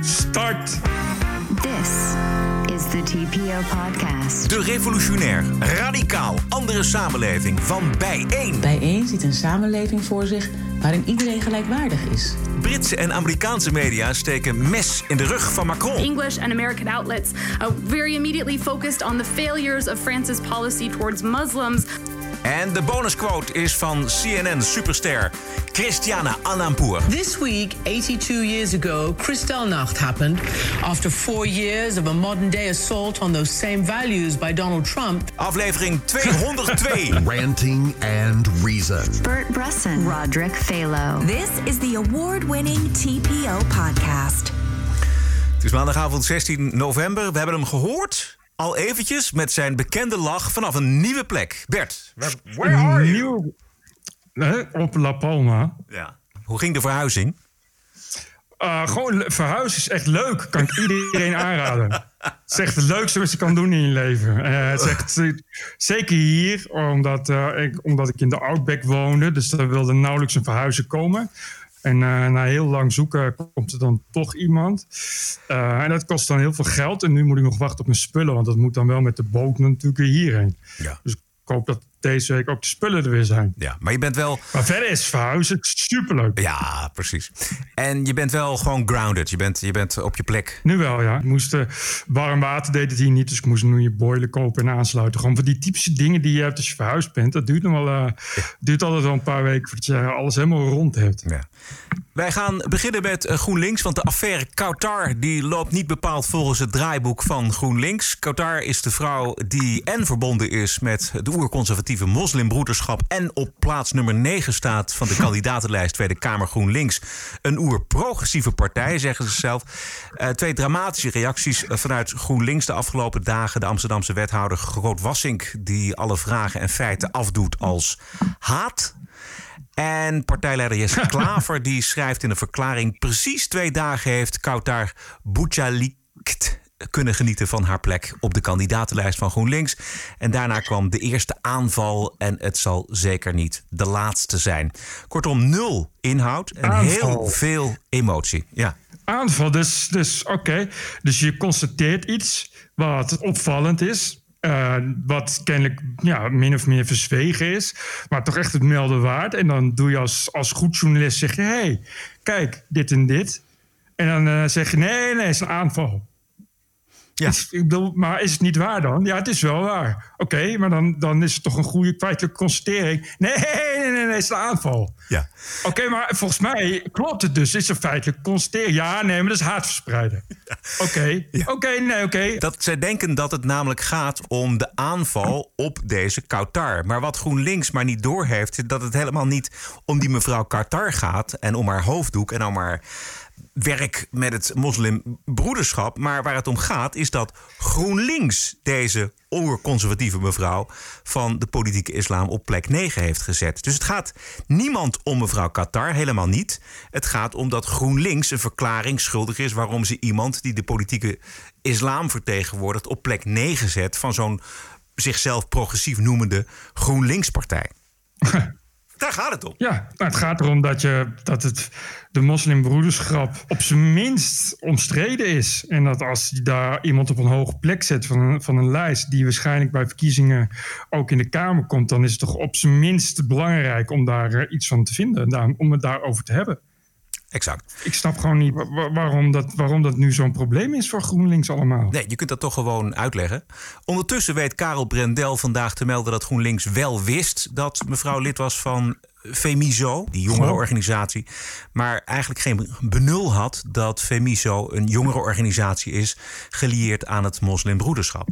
Start! This is the TPO podcast. De revolutionair, radicaal, andere samenleving van Bijeen. Bijeen ziet een samenleving voor zich waarin iedereen gelijkwaardig is. Britse en Amerikaanse media steken mes in de rug van Macron. English and American outlets uh, very immediately focused on the failures of France's policy towards Muslims. En de bonusquote is van CNN-superster Christiana Alampour. This week, 82 years ago, Kristallnacht happened. After four years of a modern day assault on those same values by Donald Trump. Aflevering 202. Ranting and Reason. Bert Bresson, Roderick Phalo. This is the award-winning TPO podcast. Het is maandagavond 16 november. We hebben hem gehoord. Al eventjes met zijn bekende lach vanaf een nieuwe plek. Bert, where, where are you? Op La Palma. Ja. Hoe ging de verhuizing? Uh, gewoon verhuizen is echt leuk. Kan ik iedereen aanraden. Het is echt het leukste wat je kan doen in je leven. Eh, het is echt, eh, zeker hier, omdat, eh, ik, omdat ik in de Outback woonde. Dus er wilde nauwelijks een verhuizer komen. En eh, na heel lang zoeken komt er dan toch iemand. Eh, en dat kost dan heel veel geld. En nu moet ik nog wachten op mijn spullen. Want dat moet dan wel met de boot natuurlijk hierheen. Ja. Dus ik hoop dat deze week ook de spullen er weer zijn. Ja, maar je bent wel... Maar verder is verhuizen superleuk. Ja, precies. En je bent wel gewoon grounded. Je bent, je bent op je plek. Nu wel, ja. Ik moest, eh, warm water deed het hier niet, dus ik moest nu je boiler kopen en aansluiten. Gewoon van die typische dingen die je hebt als je verhuisd bent. Dat duurt nog wel, eh, duurt altijd wel een paar weken voordat je alles helemaal rond hebt. Ja. Wij gaan beginnen met eh, GroenLinks, want de affaire Kautar die loopt niet bepaald volgens het draaiboek van GroenLinks. Kautar is de vrouw die en verbonden is met de oerconservatieve moslimbroederschap en op plaats nummer 9 staat van de kandidatenlijst Tweede Kamer GroenLinks. Een oer-progressieve partij, zeggen ze zelf. Eh, twee dramatische reacties eh, vanuit GroenLinks de afgelopen dagen. De Amsterdamse wethouder Groot Wassink, die alle vragen en feiten afdoet als haat. En partijleider Jesse Klaver die schrijft in een verklaring... precies twee dagen heeft Kautar Bouchalikt kunnen genieten van haar plek op de kandidatenlijst van GroenLinks. En daarna kwam de eerste aanval en het zal zeker niet de laatste zijn. Kortom, nul inhoud en Aanval. heel veel emotie. Ja. Aanval, dus, dus oké. Dus je constateert iets wat opvallend is. eh, wat kennelijk ja, min of meer verzwegen is. Maar toch echt het melden waard. En dan doe je als, als goed journalist, zeg je... hé, hey, kijk, dit en dit. En dan eh, zeg je, nee, nee, het is een aanval. Ja. Is- ik bedoel, maar is het niet waar dan? Ja, het is wel waar. Oké, maar dan, dan is het toch een goede feitelijke constatering. Nee, nee, nee, nee, het is een aanval. ja. Oké, maar volgens mij klopt het dus. Is er feitelijk constateren? Ja, nee, maar dat is haatverspreiden. Oké, oké, nee, oké. Dat zij denken dat het namelijk gaat om de aanval op deze Kautar. Maar wat GroenLinks maar niet doorheeft, is dat het helemaal niet om die mevrouw Kautar gaat en om haar hoofddoek en om haar werk met het moslimbroederschap. Maar waar het om gaat is dat GroenLinks deze oerconservatieve mevrouw van de politieke islam op plek 9 heeft gezet. Dus het gaat niemand om mevrouw Qatar, helemaal niet. Het gaat om dat GroenLinks een verklaring schuldig is waarom ze iemand die de politieke islam vertegenwoordigt op plek 9 zet van zo'n zichzelf progressief noemende GroenLinks-partij. Daar gaat het om. Ja, nou, het gaat erom dat, je, dat het, de moslimbroederschap op zijn minst omstreden is. En dat als je daar iemand op een hoge plek zet van een, van een lijst... die waarschijnlijk bij verkiezingen ook in de Kamer komt... dan is het toch op zijn minst belangrijk om daar eh, iets van te vinden. om het daarover te hebben. Exact. Ik snap gewoon niet wa- wa- waarom dat, waarom dat nu zo'n probleem is voor GroenLinks allemaal. Nee, je kunt dat toch gewoon uitleggen. Ondertussen weet Karel Brendel vandaag te melden dat GroenLinks wel wist dat mevrouw lid was van Femiso, die jongerenorganisatie. Maar eigenlijk geen benul had dat Femiso een jongerenorganisatie is, gelieerd aan het moslimbroederschap.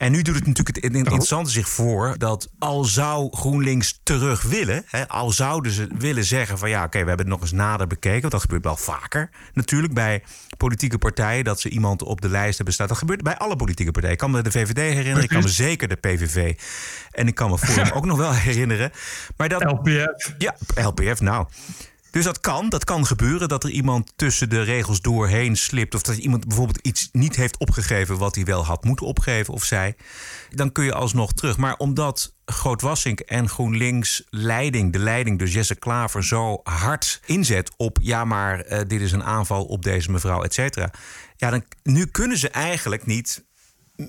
En nu doet het natuurlijk het interessante zich voor dat al zou GroenLinks terug willen, hè, al zouden ze willen zeggen van ja, oké, we hebben het nog eens nader bekeken, want dat gebeurt wel vaker natuurlijk bij politieke partijen dat ze iemand op de lijst hebben staan. Dat gebeurt bij alle politieke partijen. Ik kan me de VVD herinneren, ik kan me zeker de PVV en ik kan me Forum ook nog wel herinneren. Maar dat, LPF. Ja, LPF, nou. Dus dat kan, dat kan gebeuren dat er iemand tussen de regels doorheen slipt. Of dat iemand bijvoorbeeld iets niet heeft opgegeven wat hij wel had moeten opgeven of zij. Dan kun je alsnog terug. Maar omdat Grootwassink en GroenLinks leiding, de leiding, dus Jesse Klaver, zo hard inzet op ja, maar uh, dit is een aanval op deze mevrouw, et cetera. Ja, dan nu kunnen ze eigenlijk niet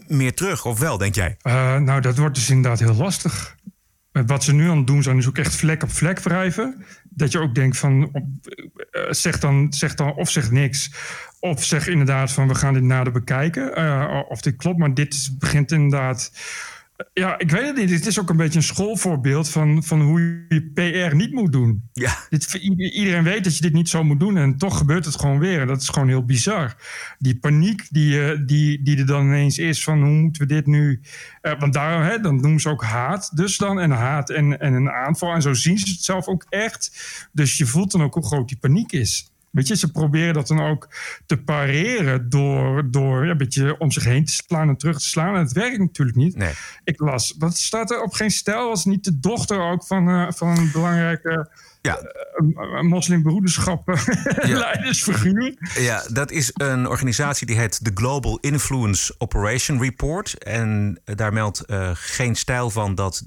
meer terug, of wel, denk jij? Uh, nou, dat wordt dus inderdaad heel lastig. Wat ze nu aan het doen zijn, is ook echt vlek op vlek wrijven. Dat je ook denkt van, uh, zeg, dan, zeg dan of zeg niks. Of zeg inderdaad van, we gaan dit nader bekijken. Uh, of dit klopt, maar dit begint inderdaad ja, ik weet het niet. Het is ook een beetje een schoolvoorbeeld van, van hoe je PR niet moet doen. Ja. Dit, iedereen weet dat je dit niet zo moet doen en toch gebeurt het gewoon weer. En dat is gewoon heel bizar. Die paniek die, die, die er dan ineens is van hoe moeten we dit nu... Uh, want daar, hè, dan noemen ze ook haat dus dan. En haat en, en een aanval. En zo zien ze het zelf ook echt. Dus je voelt dan ook hoe groot die paniek is. Weet je, ze proberen dat dan ook te pareren door, door ja, een beetje om zich heen te slaan en terug te slaan. En het werkt natuurlijk niet. Nee. Ik las, dat staat er op geen stijl, was niet de dochter ook van, uh, van een belangrijke ja. Uh, moslimbroederschap ja. leidersfiguur. Ja, dat is een organisatie die heet de Global Influence Operation Report. En daar meldt uh, geen stijl van dat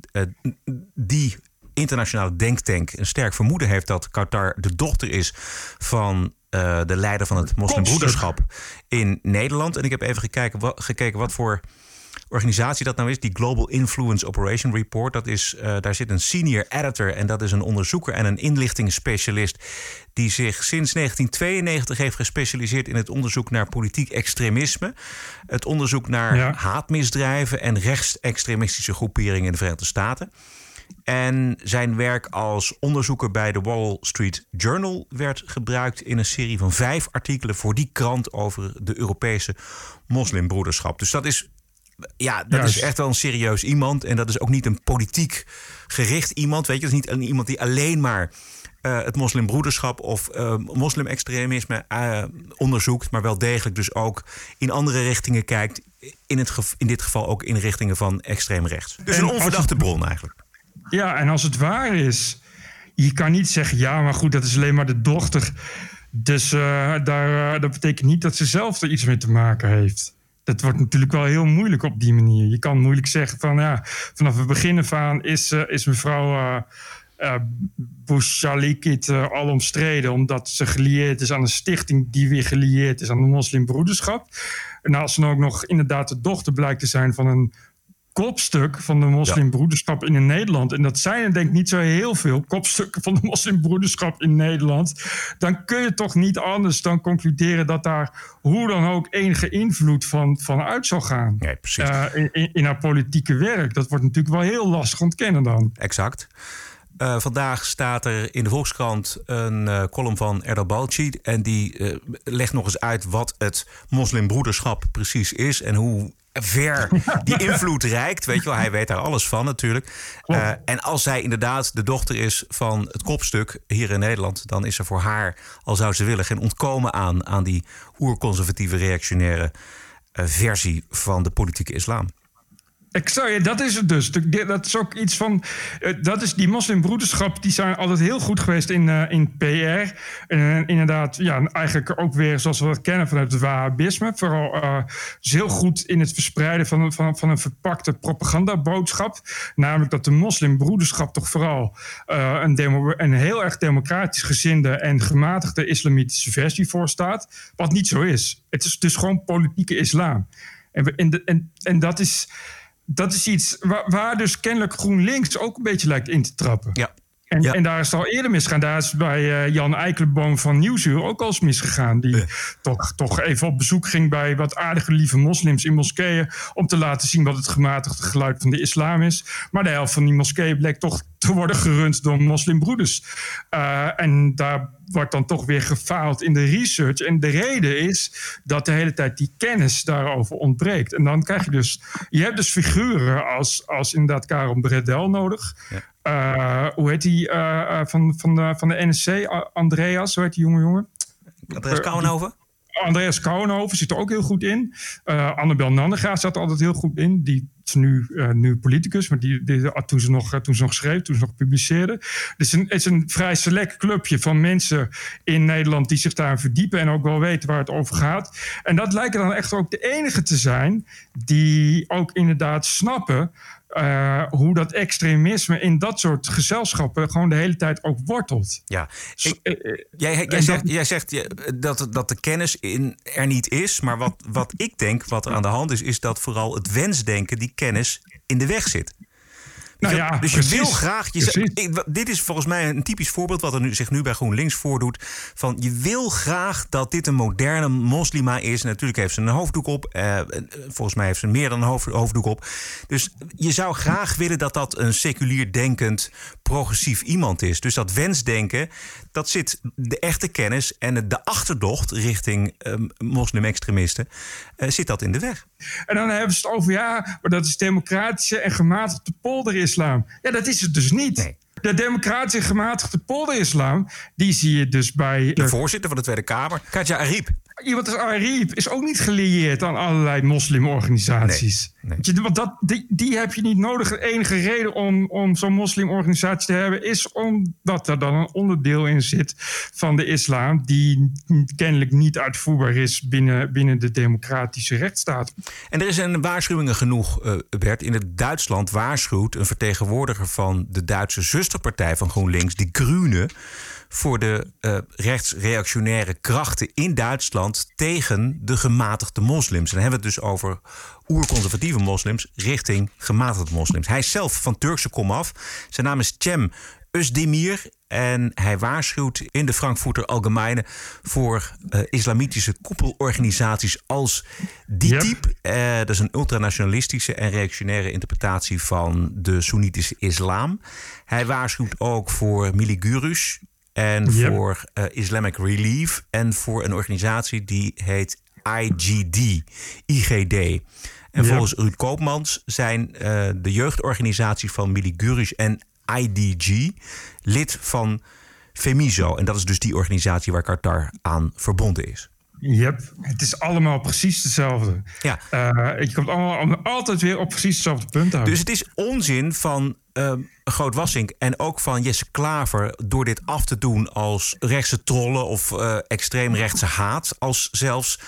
die internationale denktank een sterk vermoeden heeft dat Qatar de dochter is van uh, de leider van het moslimbroederschap in Nederland. En ik heb even gekeken wat, gekeken wat voor organisatie dat nou is, die Global Influence Operation Report. Dat is, uh, daar zit een senior editor en dat is een onderzoeker en een inlichtingsspecialist die zich sinds 1992 heeft gespecialiseerd in het onderzoek naar politiek extremisme, het onderzoek naar ja. haatmisdrijven en rechtsextremistische groeperingen in de Verenigde Staten. En zijn werk als onderzoeker bij de Wall Street Journal werd gebruikt in een serie van vijf artikelen voor die krant over de Europese moslimbroederschap. Dus dat is, ja, dat is echt wel een serieus iemand. En dat is ook niet een politiek gericht iemand. Weet je, dat is niet iemand die alleen maar uh, het moslimbroederschap of uh, moslimextremisme uh, onderzoekt, maar wel degelijk dus ook in andere richtingen kijkt. In, het in dit geval ook in richtingen van extreem rechts. Dus een onverdachte bron eigenlijk. Ja, en als het waar is, je kan niet zeggen, ja, maar goed, dat is alleen maar de dochter. Dus uh, daar, uh, dat betekent niet dat ze zelf er iets mee te maken heeft. Dat wordt natuurlijk wel heel moeilijk op die manier. Je kan moeilijk zeggen van, ja, vanaf het begin af aan is, uh, is mevrouw uh, Bouchalikit al omstreden, omdat ze gelieerd is aan een stichting die weer gelieerd is aan de moslimbroederschap. En als ze ook nog inderdaad de dochter blijkt te zijn van een kopstuk van de moslimbroederschap in Nederland. En dat zijn er denk ik niet zo heel veel kopstukken van de moslimbroederschap in Nederland. Dan kun je toch niet anders dan concluderen dat daar hoe dan ook enige invloed van, van uit zal gaan. Nee, precies. Uh, in, in haar politieke werk. Dat wordt natuurlijk wel heel lastig ontkennen dan. Exact. Uh, vandaag staat er in de Volkskrant een uh, column van Erdal Balci. En die uh, legt nog eens uit wat het moslimbroederschap precies is. En hoe ver die invloed reikt. Weet je wel, hij weet daar alles van natuurlijk. Uh, en als zij inderdaad de dochter is van het kopstuk hier in Nederland, dan is er voor haar, al zou ze willen, geen ontkomen aan, aan die oerconservatieve reactionaire uh, versie van de politieke islam. Exact, dat is het dus. Dat is ook iets van. Dat is die moslimbroederschap, die zijn altijd heel goed geweest in, uh, in PR. En inderdaad, ja, eigenlijk ook weer zoals we dat kennen vanuit het Wahhabisme. Vooral dus heel goed in het verspreiden van, van, van een verpakte propagandaboodschap. Namelijk dat de moslimbroederschap toch vooral een, demo, een heel erg democratisch gezinde en gematigde islamitische versie voorstaat. Wat niet zo is. Het is dus gewoon politieke islam. En, en, en, en dat is dat is iets waar, waar, dus kennelijk GroenLinks ook een beetje lijkt in te trappen. Ja. En, ja. en daar is het al eerder misgegaan. Daar is bij uh, Jan Eikelboom van Nieuwsuur ook al eens misgegaan. Die ja. toch, toch even op bezoek ging bij wat aardige lieve moslims in moskeeën. Om te laten zien wat het gematigde geluid van de islam is. Maar de helft van die moskeeën bleek toch te worden gerund door moslimbroeders. Uh, en daar wordt dan toch weer gefaald in de research. En de reden is dat de hele tijd die kennis daarover ontbreekt. En dan krijg je dus, je hebt dus figuren als, als inderdaad Karel Bredel nodig. Uh, hoe heet die uh, van, van, de, van de NSC? Andreas, hoe heet die jonge jongen? Andreas Kouwenhoven? Andreas Kouwenhoven zit er ook heel goed in. Uh, Annabel Nandegaard zat er altijd heel goed in. Die nu, uh, nu politicus, maar die, die, toen, ze nog, toen ze nog schreef, toen ze nog publiceerde. Dus het is een vrij select clubje van mensen in Nederland die zich daar verdiepen en ook wel weten waar het over gaat. En dat lijken dan echt ook de enige te zijn die ook inderdaad snappen uh, hoe dat extremisme in dat soort gezelschappen gewoon de hele tijd ook wortelt. Ja, ik, jij, jij, zegt, jij zegt dat, dat de kennis in, er niet is. Maar wat, wat ik denk, wat er aan de hand is, is dat vooral het wensdenken die kennis in de weg zit. Nou ja, dus precies, je wil graag. Je, ik, dit is volgens mij een typisch voorbeeld wat er nu, zich nu bij GroenLinks voordoet. Van je wil graag dat dit een moderne moslima is. Natuurlijk heeft ze een hoofddoek op. Eh, volgens mij heeft ze meer dan een hoofd, hoofddoek op. Dus je zou graag willen dat dat een seculier denkend, progressief iemand is. Dus dat wensdenken, dat zit de echte kennis en de achterdocht richting uh, moslim-extremisten, uh, zit dat in de weg. En dan hebben ze het over ja, maar dat is democratische en gematigde polderislam. Ja, dat is het dus niet. Nee. De democratische en gematigde polderislam, die zie je dus bij... De voorzitter van de Tweede Kamer, Katja Ariep. Iemand als Ariep is ook niet gelieerd aan allerlei moslimorganisaties. Nee, nee. Want dat, die, die heb je niet nodig. De enige reden om, om zo'n moslimorganisatie te hebben... is omdat er dan een onderdeel in zit van de islam... die kennelijk niet uitvoerbaar is binnen, binnen de democratische rechtsstaat. En er is een waarschuwingen genoeg, uh, Bert. In het Duitsland waarschuwt een vertegenwoordiger van de Duitse zusterpartij van GroenLinks... die Groene voor de uh, rechtsreactionaire krachten in Duitsland tegen de gematigde moslims. En dan hebben we het dus over oerconservatieve moslims richting gematigde moslims. Hij is zelf van Turkse komaf. Zijn naam is Cem Özdemir. En hij waarschuwt in de Frankfurter Allgemeine voor uh, islamitische koepelorganisaties als DITIB. Yep. Uh, dat is een ultranationalistische en reactionaire interpretatie van de Soenitische islam. Hij waarschuwt ook voor Miligurus, en yep. voor uh, Islamic Relief en voor een organisatie die heet IGD. IGD. En yep. volgens Ruud Koopmans zijn uh, de jeugdorganisaties van Miligurish en IDG lid van Femiso. En dat is dus die organisatie waar Qatar aan verbonden is. Yep, het is allemaal precies hetzelfde. Ja. Uh, je komt allemaal, altijd weer op precies hetzelfde punt uit. Dus het is onzin van uh, Groot Wassink en ook van Jesse Klaver... door dit af te doen als rechtse trollen of uh, extreemrechtse haat... als zelfs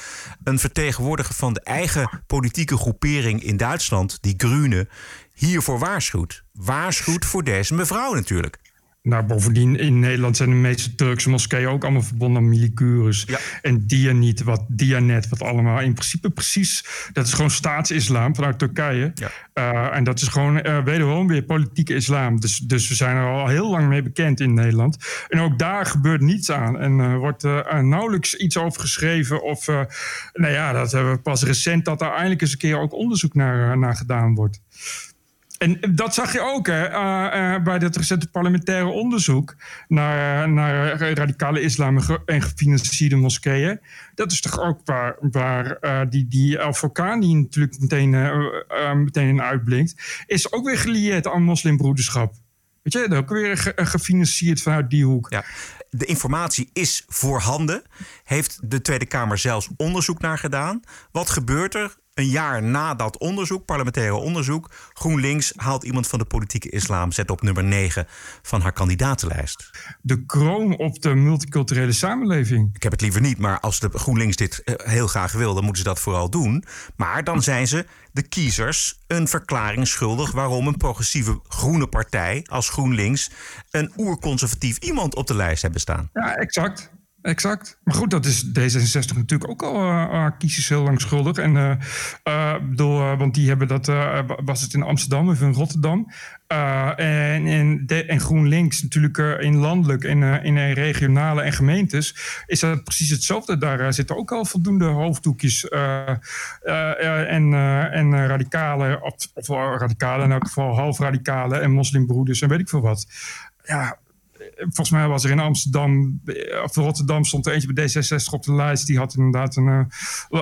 een vertegenwoordiger van de eigen politieke groepering in Duitsland... die Grune, hiervoor waarschuwt. Waarschuwt voor deze mevrouw natuurlijk. Nou, bovendien in Nederland zijn de meeste Turkse moskeeën ook allemaal verbonden aan Milicurus. Ja. En Dianet, wat Dianet, wat allemaal in principe precies. Dat is gewoon staatsislam vanuit Turkije. Ja. Uh, en dat is gewoon uh, wederom weer politieke islam. Dus, dus we zijn er al heel lang mee bekend in Nederland. En ook daar gebeurt niets aan. En uh, wordt nauwelijks iets over geschreven. Of, nou ja, dat hebben we pas recent dat daar eindelijk eens een keer ook onderzoek naar, naar gedaan wordt. En dat zag je ook hè, uh, uh, bij het recente parlementaire onderzoek naar, naar radicale islam en gefinancierde moskeeën. Dat is toch ook waar, waar uh, die, die natuurlijk meteen, meteen uitblinkt, is ook weer gelieerd aan moslimbroederschap. Weet je, dat ook weer ge gefinancierd vanuit die hoek. Ja. De informatie is voorhanden. Heeft de Tweede Kamer zelfs onderzoek naar gedaan. Wat gebeurt er? Een jaar na dat onderzoek, parlementaire onderzoek, GroenLinks haalt iemand van de politieke islam, zet op nummer 9 van haar kandidatenlijst. De kroon op de multiculturele samenleving. Ik heb het liever niet, maar als de GroenLinks dit heel graag wil, dan moeten ze dat vooral doen. Maar dan zijn ze de kiezers een verklaring schuldig waarom een progressieve groene partij als GroenLinks een oerconservatief iemand op de lijst hebben staan. Ja, exact exact. Maar goed, dat is D66 natuurlijk ook al uh, kiezers heel lang schuldig. En uh, bedoel, want die hebben dat, was het in Amsterdam of in Rotterdam. En, en, de, en GroenLinks natuurlijk in landelijk en in regionale en gemeentes is dat precies hetzelfde. Daar zitten ook al voldoende hoofddoekjes en, en radicalen, of, radicalen in elk geval halfradicalen en moslimbroeders en weet ik veel wat. Ja, volgens mij was er in Amsterdam, of Rotterdam stond er eentje bij D66 op de lijst. Die had inderdaad een, een,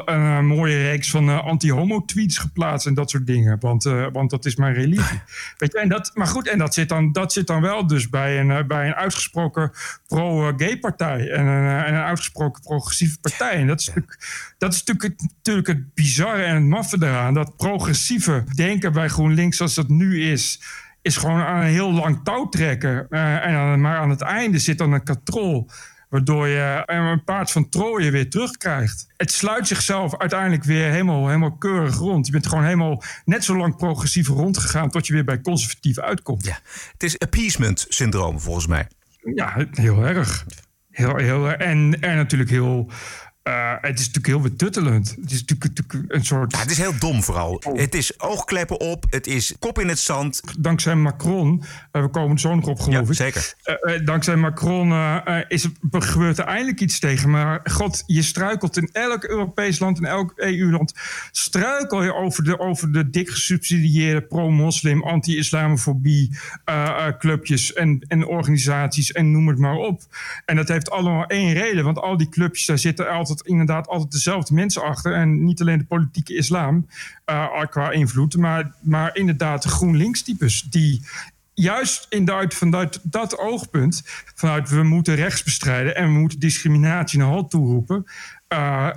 een mooie reeks van uh, anti-homo-tweets geplaatst en dat soort dingen. Want, uh, want dat is mijn religie. Weet je, en dat, maar goed, en dat zit dan, dat zit dan wel dus bij een, uh, bij een uitgesproken pro-gay partij. En een, en een uitgesproken progressieve partij. En dat is, natuurlijk, dat is natuurlijk, natuurlijk het bizarre en het maffe eraan. Dat progressieve denken bij GroenLinks zoals dat nu is is gewoon aan een heel lang touw trekken. Uh, en aan, maar aan het einde zit dan een katrol. Waardoor je een paard van Troje weer terugkrijgt. Het sluit zichzelf uiteindelijk weer helemaal, helemaal keurig rond. Je bent gewoon helemaal net zo lang progressief rondgegaan. tot je weer bij conservatief uitkomt. Ja, het is appeasement syndroom volgens mij. Ja, heel erg. Heel, heel, en, en natuurlijk heel uh, het is natuurlijk heel betuttelend. Het is natuurlijk, een soort. Ja, het is heel dom vooral. Oh. Het is oogkleppen op, het is kop in het zand. Dankzij Macron, uh, we komen zo nog op geloof ja, ik. Zeker. Uh, dankzij Macron is, gebeurt er eindelijk iets tegen. Maar god, je struikelt in elk Europees land, in elk EU-land. Struikel je over de, over de dik gesubsidieerde pro-moslim, anti-islamofobie clubjes en, en organisaties en noem het maar op. En dat heeft allemaal één reden, want al die clubjes, daar zitten altijd inderdaad altijd dezelfde mensen achter. En niet alleen de politieke islam uh, qua invloed, maar, maar inderdaad de GroenLinks-types. Die juist vanuit dat oogpunt, vanuit we moeten rechts bestrijden en we moeten discriminatie naar halt toeroepen. Uh,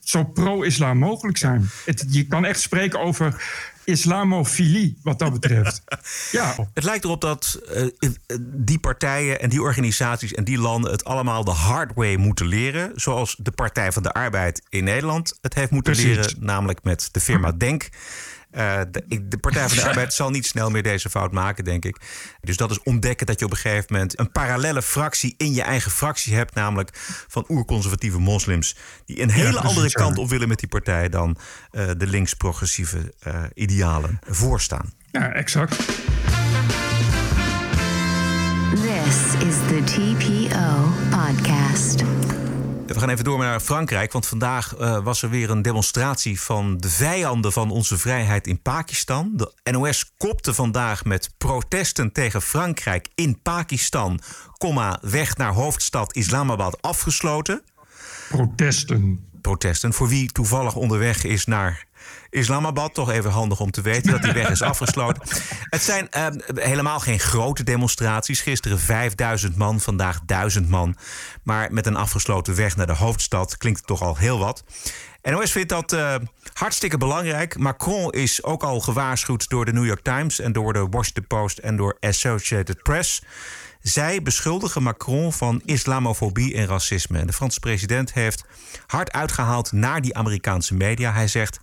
zo pro-islam mogelijk zijn. Het, je kan echt spreken over islamofilie, wat dat betreft. ja. Het lijkt erop dat uh, die partijen en die organisaties en die landen het allemaal de hard way moeten leren. Zoals de Partij van de Arbeid in Nederland het heeft moeten Precies. leren, namelijk met de firma Denk. Uh, de, de, Partij van de Arbeid zal niet snel meer deze fout maken, denk ik. Dus dat is ontdekken dat je op een gegeven moment een parallele fractie in je eigen fractie hebt, namelijk van oerconservatieve moslims, die een hele ja, andere kant op willen met die partij dan uh, de links-progressieve uh, idealen voorstaan. Ja, exact. This is the TPO podcast. We gaan even door naar Frankrijk, want vandaag uh, was er weer een demonstratie van de vijanden van onze vrijheid in Pakistan. De NOS kopte vandaag met protesten tegen Frankrijk in Pakistan, comma, weg naar hoofdstad Islamabad afgesloten. Protesten. Protesten. Voor wie toevallig onderweg is naar Islamabad. Toch even handig om te weten dat die weg is afgesloten. Het zijn uh, helemaal geen grote demonstraties. Gisteren 5000 man, vandaag 1000 man. Maar met een afgesloten weg naar de hoofdstad klinkt het toch al heel wat. NOS vindt dat uh, hartstikke belangrijk. Macron is ook al gewaarschuwd door de New York Times en door de Washington Post en door Associated Press. Zij beschuldigen Macron van islamofobie en racisme. En de Franse president heeft hard uitgehaald naar die Amerikaanse media. Hij zegt.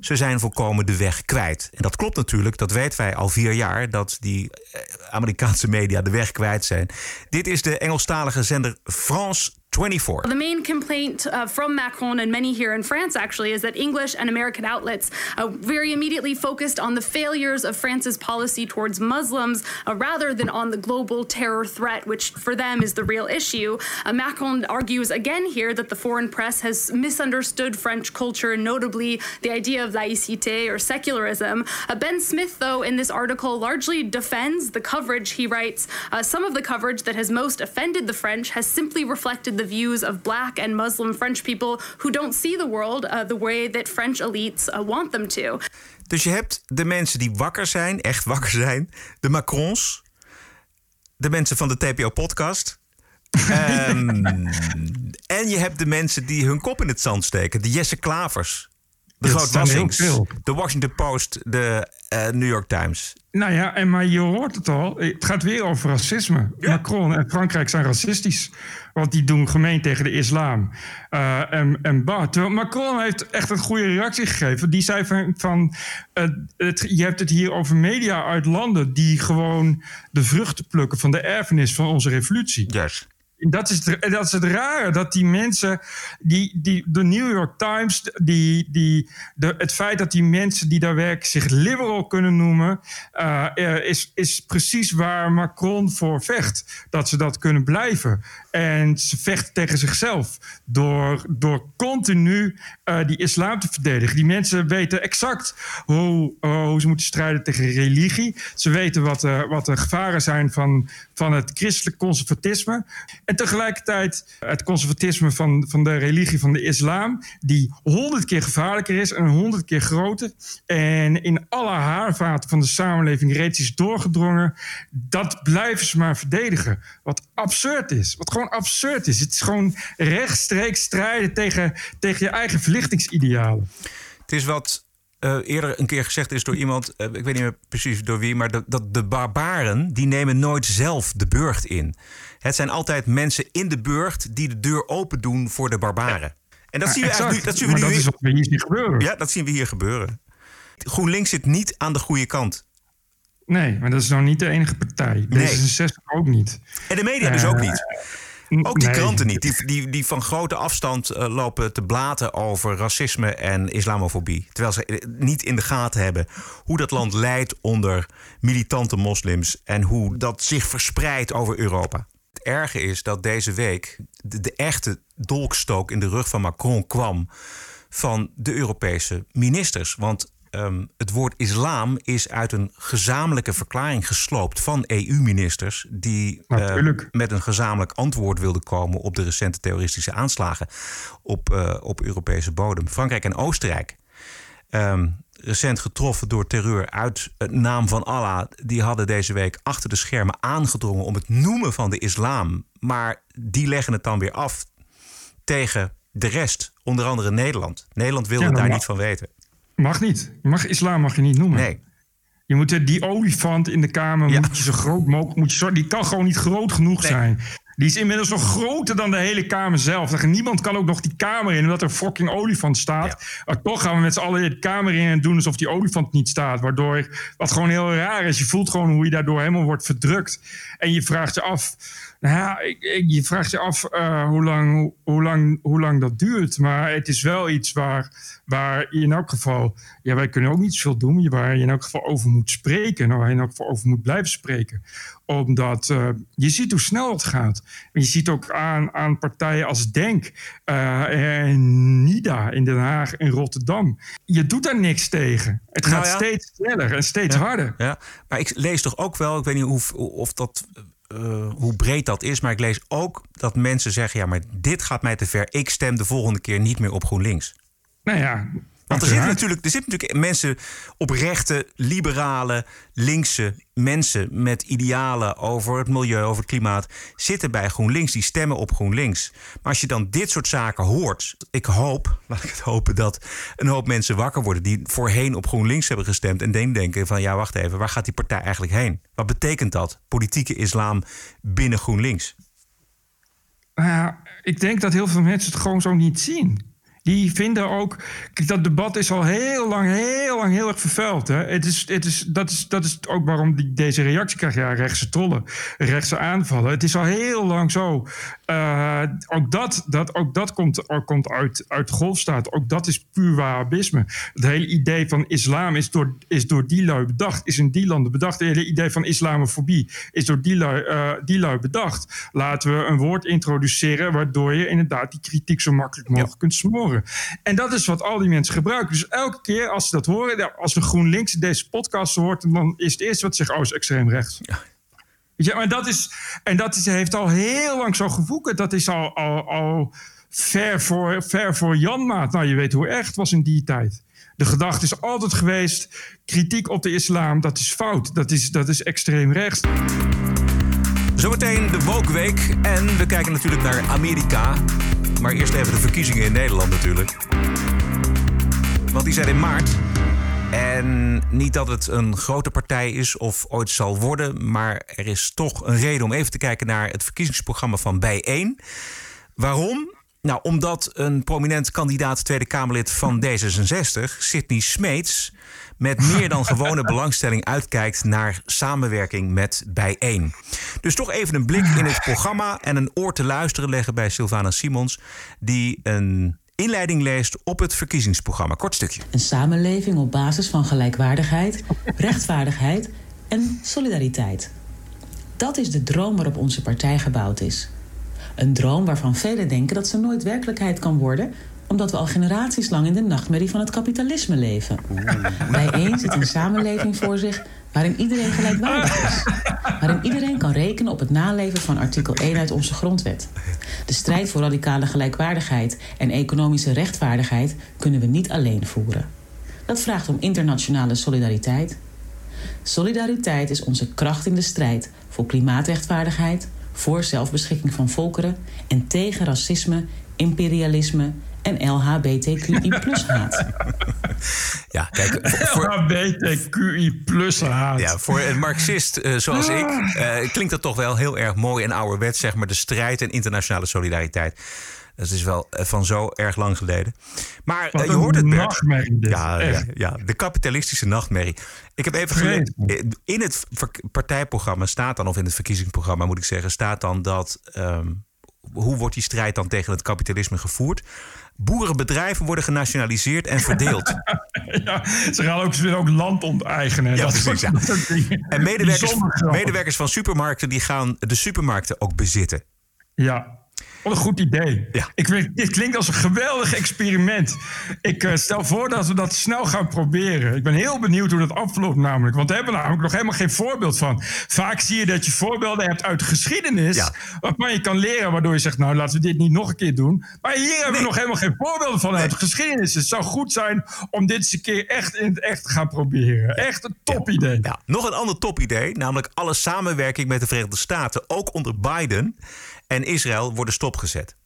Ze zijn volkomen de weg kwijt. En dat klopt natuurlijk, dat weten wij al vier jaar, dat die eh, Amerikaanse media de weg kwijt zijn. Dit is de Engelstalige zender France 24. The main complaint uh, from Macron and many here in France actually is that English and American outlets uh, very immediately focused on the failures of France's policy towards Muslims uh, rather than on the global terror threat, which for them is the real issue. Uh, Macron argues again here that the foreign press has misunderstood French culture, notably the idea of laïcité or secularism. Uh, ben Smith, though, in this article largely defends the coverage. He writes uh, some of the coverage that has most offended the French has simply reflected the views of black and Muslim French people who don't see the world uh, the way that French elites uh, want them to. Dus je hebt de mensen die wakker zijn, echt wakker zijn, de Macrons, de mensen van de TPO-podcast. um, en je hebt de mensen die hun kop in het zand steken, de Jesse Klavers. De Groot Wassings, de Washington Post, de uh, New York Times. Nou ja, en maar je hoort het al. Het gaat weer over racisme. Ja. Macron en Frankrijk zijn racistisch. Want die doen gemeen tegen de islam. Uh, en, en bah, Macron heeft echt een goede reactie gegeven. Die zei van, van uh, het, je hebt het hier over media uit landen... die gewoon de vruchten plukken van de erfenis van onze revolutie. Yes. Dat is, het, dat is het rare. Dat die mensen, die, die, de New York Times, die, die, de, het feit dat die mensen die daar werken zich liberal kunnen noemen, uh, is, is precies waar Macron voor vecht. Dat ze dat kunnen blijven. En ze vechten tegen zichzelf door, door continu uh, die islam te verdedigen. Die mensen weten exact hoe, hoe ze moeten strijden tegen religie. Ze weten wat, wat de gevaren zijn van, van het christelijk conservatisme. En tegelijkertijd het conservatisme van, van de religie van de islam, die honderd keer gevaarlijker is en honderd keer groter. En in alle haarvaten van de samenleving reeds is doorgedrongen. Dat blijven ze maar verdedigen. Wat absurd is. Wat gewoon absurd is. Het is gewoon rechtstreeks strijden tegen, tegen je eigen verlichtingsidealen. Het is wat uh, eerder een keer gezegd is door iemand, uh, ik weet niet meer precies door wie, maar dat, dat de barbaren die nemen nooit zelf de burcht in. Het zijn altijd mensen in de burcht die de deur open doen voor de barbaren. En dat Ja, zien we exact. eigenlijk nu. Dat zien we Maar nu dat is wat we hier zien gebeuren. Ja, dat zien we hier gebeuren. GroenLinks zit niet aan de goede kant. Nee, maar dat is nou niet de enige partij. Nee. D66 ook niet. En de media dus Eh, ook niet. Ook die nee. kranten niet, die, die, die van grote afstand eh, lopen te blaten over racisme en islamofobie. Terwijl ze eh, niet in de gaten hebben hoe dat land leidt onder militante moslims en hoe dat zich verspreidt over Europa. Het erge is dat deze week de, de echte dolkstook in de rug van Macron kwam van de Europese ministers. Want ehm, het woord islam is uit een gezamenlijke verklaring gesloopt van EU-ministers die eh, Natuurlijk. met een gezamenlijk antwoord wilden komen op de recente terroristische aanslagen op, eh, op Europese bodem. Frankrijk en Oostenrijk. ehm, recent getroffen door terreur uit het naam van Allah. Die hadden deze week achter de schermen aangedrongen om het noemen van de islam. Maar die leggen het dan weer af tegen de rest, onder andere Nederland. Nederland wilde Ja, daar niet van weten. Mag niet. Je mag, islam mag je niet noemen. Nee. Je moet eh, die olifant in de kamer Ja. moet je zo groot mogelijk. Moet je zo, die kan gewoon niet groot genoeg Nee. zijn. Die is inmiddels nog groter dan de hele kamer zelf. Niemand kan ook nog die kamer in, omdat er een fucking olifant staat. Maar toch gaan we met z'n allen de kamer in en doen alsof die olifant niet staat. Waardoor, wat gewoon heel raar is, je voelt gewoon hoe je daardoor helemaal wordt verdrukt. En je vraagt je af, nou ja, ik- ik- je vraagt je af eh, hoe, lang, hoe, lang, hoe lang dat duurt. Maar het is wel iets waar, waar je in elk geval, ja, wij kunnen ook niet zoveel doen, waar je in elk geval over moet spreken. En waar je in elk geval over moet blijven spreken omdat eh, je ziet hoe snel het gaat. En je ziet ook aan, aan partijen als Denk eh, en NIDA in Den Haag en Rotterdam. Je doet daar niks tegen. Het gaat Nou ja. steeds sneller en steeds harder. Ja, maar ik lees toch ook wel, ik weet niet hoe, of dat, eh, hoe breed dat is, maar ik lees ook dat mensen zeggen: ja, maar dit gaat mij te ver. Ik stem de volgende keer niet meer op GroenLinks. Nou ja, Want er zitten, natuurlijk, er zitten natuurlijk mensen oprechte, liberale, linkse mensen met idealen over het milieu, over het klimaat, zitten bij GroenLinks, die stemmen op GroenLinks. Maar als je dan dit soort zaken hoort, ik hoop, laat ik het hopen, dat een hoop mensen wakker worden die voorheen op GroenLinks hebben gestemd en denken van ja, wacht even, waar gaat die partij eigenlijk heen? Wat betekent dat? Politieke islam binnen GroenLinks. Nou ja, ik denk dat heel veel mensen het gewoon zo niet zien. Die vinden ook. Dat debat is al heel lang, heel lang heel erg vervuild. Hè? Het is, het is, dat, is, dat is ook waarom die, deze reactie krijgt. Ja, rechtse trollen, rechtse aanvallen. Het is al heel lang zo. Eh, ook dat, dat, ook dat komt, ook komt uit, uit de golfstaat. Ook dat is puur wahhabisme. Het hele idee van islam is door, is door die lui bedacht. Is in die landen bedacht. Het hele idee van islamofobie is door die lui, eh, die lui bedacht. Laten we een woord introduceren waardoor je inderdaad die kritiek zo makkelijk mogelijk kunt smoren. En dat is wat al die mensen gebruiken. Dus elke keer als ze dat horen, ja, als we GroenLinks in deze podcast hoort, dan is het eerste wat ze zeggen, oh, is extreem rechts. Je, maar dat is, en dat is, heeft al heel lang zo gevoekerd. Dat is al, al, al ver, voor, ver voor Janmaat. Nou, je weet hoe erg het was in die tijd. De gedachte is altijd geweest: kritiek op de islam, dat is fout. Dat is, dat is extreem rechts. Zometeen de Woke Week en we kijken natuurlijk naar Amerika. Maar eerst even de verkiezingen in Nederland natuurlijk. Want die zijn in maart. En niet dat het een grote partij is of ooit zal worden, maar er is toch een reden om even te kijken naar het verkiezingsprogramma van Bijeen. Waarom? Nou, omdat een prominent kandidaat Tweede Kamerlid van D66, Sidney Smeets, met meer dan gewone belangstelling uitkijkt naar samenwerking met Bijeen. Dus toch even een blik in het programma en een oor te luisteren leggen bij Sylvana Simons, die een inleiding leest op het verkiezingsprogramma. Kort stukje. Een samenleving op basis van gelijkwaardigheid, rechtvaardigheid en solidariteit. Dat is de droom waarop onze partij gebouwd is. Een droom waarvan velen denken dat ze nooit werkelijkheid kan worden, omdat we al generaties lang in de nachtmerrie van het kapitalisme leven. Bijeen zit een samenleving voor zich waarin iedereen gelijkwaardig is. Waarin iedereen kan rekenen op het naleven van artikel 1 uit onze grondwet. De strijd voor radicale gelijkwaardigheid en economische rechtvaardigheid kunnen we niet alleen voeren. Dat vraagt om internationale solidariteit. Solidariteit is onze kracht in de strijd voor klimaatrechtvaardigheid, voor zelfbeschikking van volkeren en tegen racisme, imperialisme en LHBTQI-haat. Ja, kijk, voor, LHBTQI plus haat. ja, voor een marxist eh, zoals ik eh, klinkt dat toch wel heel erg mooi en ouderwets, zeg maar, de strijd en internationale solidariteit. Dat is wel eh, van zo erg lang geleden. Maar Wat je hoort het, Bert. nachtmerrie dit, Ja, ja, ja, de kapitalistische nachtmerrie. Ik heb even gelezen. In het partijprogramma staat dan, of in het verkiezingsprogramma moet ik zeggen, staat dan dat. ehm, hoe wordt die strijd dan tegen het kapitalisme gevoerd? Boerenbedrijven worden genationaliseerd en verdeeld. Ja, ze gaan ook, ze willen ook land onteigenen. Ja, dat precies, ja. dat. En medewerkers, medewerkers van supermarkten die gaan de supermarkten ook bezitten. Ja. Wat een goed idee. Ja. Ik weet, dit klinkt als een geweldig experiment. Ik eh, stel voor dat we dat snel gaan proberen. Ik ben heel benieuwd hoe dat afloopt namelijk. Want daar hebben we namelijk nog helemaal geen voorbeeld van. Vaak zie je dat je voorbeelden hebt uit de geschiedenis... Ja. waarvan je kan leren, waardoor je zegt... nou, laten we dit niet nog een keer doen. Maar hier hebben we nog helemaal geen voorbeelden van uit de geschiedenis. Het zou goed zijn om dit eens een keer echt in het echt te gaan proberen. Echt een topidee. Ja, nog een ander topidee, namelijk alle samenwerking met de Verenigde Staten, ook onder Biden en Israël, worden stopgezet.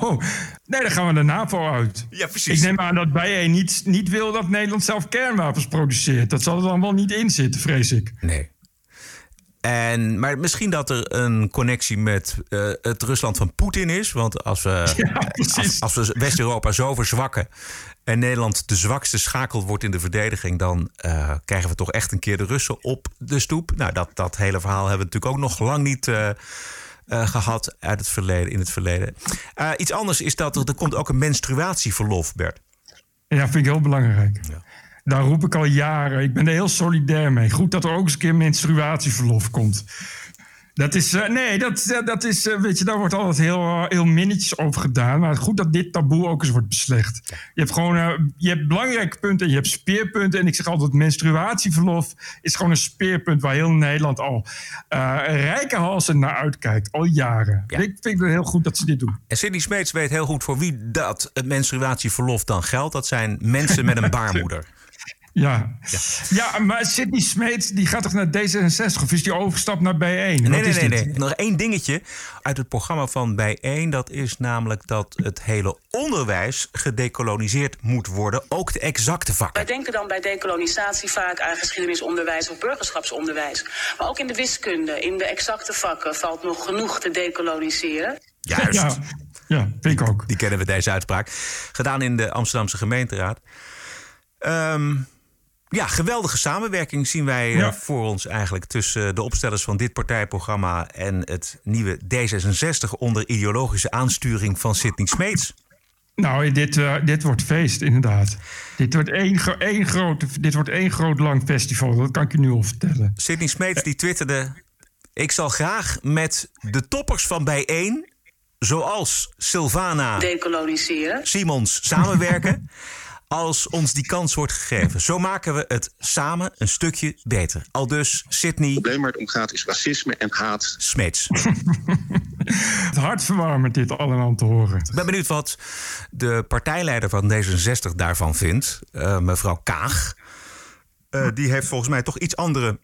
Oh, nee, daar gaan we de NAVO uit. Ja, precies. Ik neem aan dat Bijeen niet, niet wil dat Nederland zelf kernwapens produceert. Dat zal er dan wel niet in zitten, vrees ik. Nee. En, maar misschien dat er een connectie met eh, het Rusland van Poetin is. Want als we, Ja, precies. als, als we West-Europa zo verzwakken. en Nederland de zwakste schakel wordt in de verdediging. dan eh, krijgen we toch echt een keer de Russen op de stoep. Nou, dat, dat hele verhaal hebben we natuurlijk ook nog lang niet. eh, eh, gehad uit het verleden, in het verleden. Eh, iets anders is dat er, er komt ook een menstruatieverlof, Bert. Ja, vind ik heel belangrijk. Daar roep ik al jaren. Ik ben er heel solidair mee. Goed dat er ook eens een keer menstruatieverlof komt. Dat is, eh, nee, dat, dat is, eh, weet je, daar wordt altijd heel, eh, heel minnetjes over gedaan. Maar goed dat dit taboe ook eens wordt beslecht. Je hebt gewoon, je hebt belangrijke punten en je hebt speerpunten. En ik zeg altijd, menstruatieverlof is gewoon een speerpunt waar heel Nederland al rijke halsen naar uitkijkt. Al jaren. Ja. Ik vind het heel goed dat ze dit doen. En Sidney Smeets weet heel goed voor wie dat het menstruatieverlof dan geldt. Dat zijn mensen met een baarmoeder. Ja. ja. maar Sidney Smeets die gaat toch naar D66 of is die overgestapt naar B1? Nee, Wat nee, is nee, dit? nee. Nog één dingetje uit het programma van Bijeen. Dat is namelijk dat het hele onderwijs gedecoloniseerd moet worden. Ook de exacte Wij vakken. denken dan bij decolonisatie vaak aan geschiedenisonderwijs of burgerschapsonderwijs. Maar ook in de wiskunde, in de exacte vakken valt nog genoeg te decoloniseren. Juist. Ja, ja, vind ik ook. Die kennen we, deze uitspraak. Gedaan in de Amsterdamse gemeenteraad. Ehm, ja, geweldige samenwerking zien wij eh, Ja. voor ons eigenlijk... tussen de opstellers van dit partijprogramma... en het nieuwe D66 onder ideologische aansturing van Sidney Smeets. Nou, dit, eh, dit wordt feest, inderdaad. Dit wordt één, gro- één groot, dit wordt één groot lang festival, dat kan ik je nu al vertellen. Sidney Smeets die twitterde... Ik zal graag met de toppers van bijeen... zoals Sylvana Decoloniseren. Simons samenwerken... als ons die kans wordt gegeven. Zo maken we het samen een stukje beter. Al dus Sidney probleem waar het om gaat is racisme en haat. Smeets. Het hartverwarmend dit allemaal te horen. Ik ben benieuwd wat de partijleider van D66 daarvan vindt. eh, mevrouw Kaag. Eh, die heeft volgens mij toch iets andere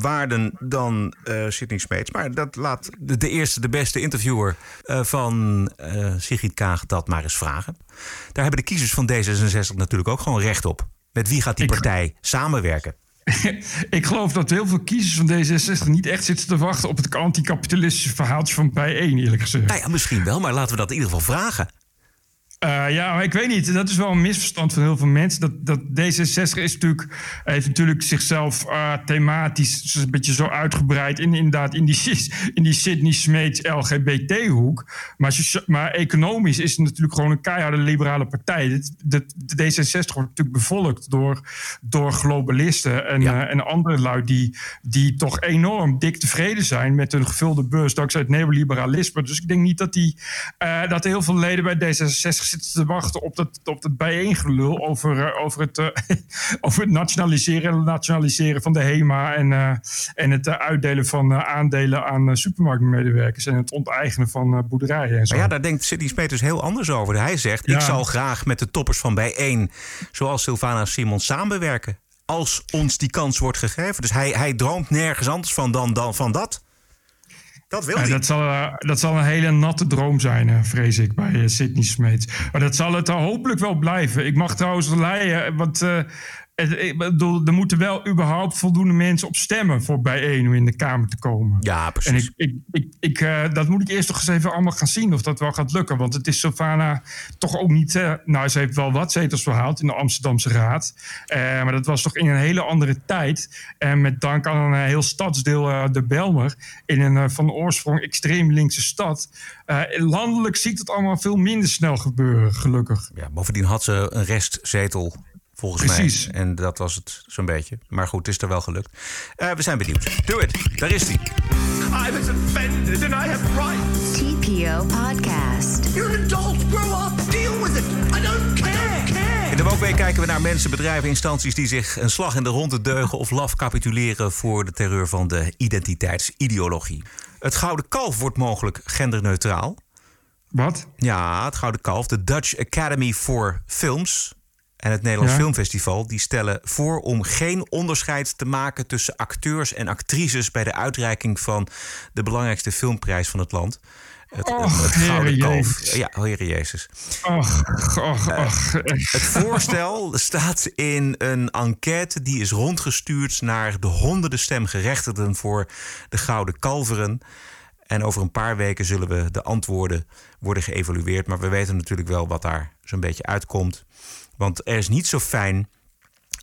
waarden dan eh Sidney Smeets. Maar dat laat de, de eerste, de beste interviewer eh, van eh Sigrid Kaag dat maar eens vragen. Daar hebben de kiezers van D66 natuurlijk ook gewoon recht op. Met wie gaat die Ik- partij samenwerken? ik geloof dat heel veel kiezers van D66 niet echt zitten te wachten op het anticapitalistische verhaaltje van bijeen, eerlijk gezegd. Nou ja, misschien wel, maar laten we dat in ieder geval vragen. Uh, ja, maar ik weet niet. Dat is wel een misverstand van heel veel mensen. Dat, dat D66 is natuurlijk, heeft natuurlijk zichzelf uh, thematisch een beetje zo uitgebreid. In, inderdaad, in die, in die Sidney Smeets LGBT-hoek. Maar, maar economisch is het natuurlijk gewoon een keiharde liberale partij. De, de, de D66 wordt natuurlijk bevolkt door, door globalisten en, ja. uh, en andere lui die, die toch enorm dik tevreden zijn met hun gevulde beurs dankzij het neoliberalisme. Dus ik denk niet dat, die, dat heel veel leden bij D66 zitten te wachten op dat, op dat bijeengelul over, uh, over, het, uh, over het nationaliseren en nationaliseren van de HEMA en, uh, en het uitdelen van aandelen aan supermarktmedewerkers en het onteigenen van boerderijen. En zo. Maar ja, daar denkt Sidney Smeet dus heel anders over. Hij zegt: ja. Ik zal graag met de toppers van bijeen, zoals Sylvana Simon, samenwerken. Als ons die kans wordt gegeven. Dus hij, hij droomt nergens anders van dan, dan van dat. Dat wil ja, dat, zal, dat zal een hele natte droom zijn, vrees ik, bij uh, Sidney Smeets. Maar dat zal het hopelijk wel blijven. Ik mag trouwens leiden, want ik bedoel, er moeten wel überhaupt voldoende mensen op stemmen voor bijeen om in de Kamer te komen. Ja, precies. En ik, ik, ik, ik uh, dat moet ik eerst toch eens even allemaal gaan zien of dat wel gaat lukken. Want het is Sylvana toch ook niet. Uh, nou, ze heeft wel wat zetels verhaald in de Amsterdamse Raad. Uh, maar dat was toch in een hele andere tijd. En met dank aan een heel stadsdeel, de Belmer, in een van oorsprong extreem linkse stad. landelijk ziet het allemaal veel minder snel gebeuren, gelukkig. Ja, bovendien had ze een restzetel Volgens Precies. mij. En dat was het zo'n beetje. Maar goed, het is er wel gelukt. Uh, we zijn benieuwd. Do it. Daar is hij. I was offended and I have rights. TPO Podcast. You're an adult. Grow up. Deal with it. I don't care. care. In de Wookweek kijken we naar mensen, bedrijven, instanties die zich een slag in de ronde deugen of laf capituleren voor de terreur van de identiteitsideologie. Het Gouden Kalf wordt mogelijk genderneutraal. Wat? Ja, het Gouden Kalf, de Dutch Academy for Films en het Nederlands ja. Filmfestival die stellen voor om geen onderscheid te maken tussen acteurs en actrices bij de uitreiking van de belangrijkste filmprijs van het land. Het, och, het Gouden Kalf. Jezus. Ja, Heer Jezus. Och, och, och. Uh, het voorstel staat in een enquête die is rondgestuurd naar de honderden stemgerechtigden voor de Gouden Kalveren. En over een paar weken zullen we de antwoorden worden geëvalueerd. Maar we weten natuurlijk wel wat daar zo'n beetje uitkomt. Want er is niet zo fijn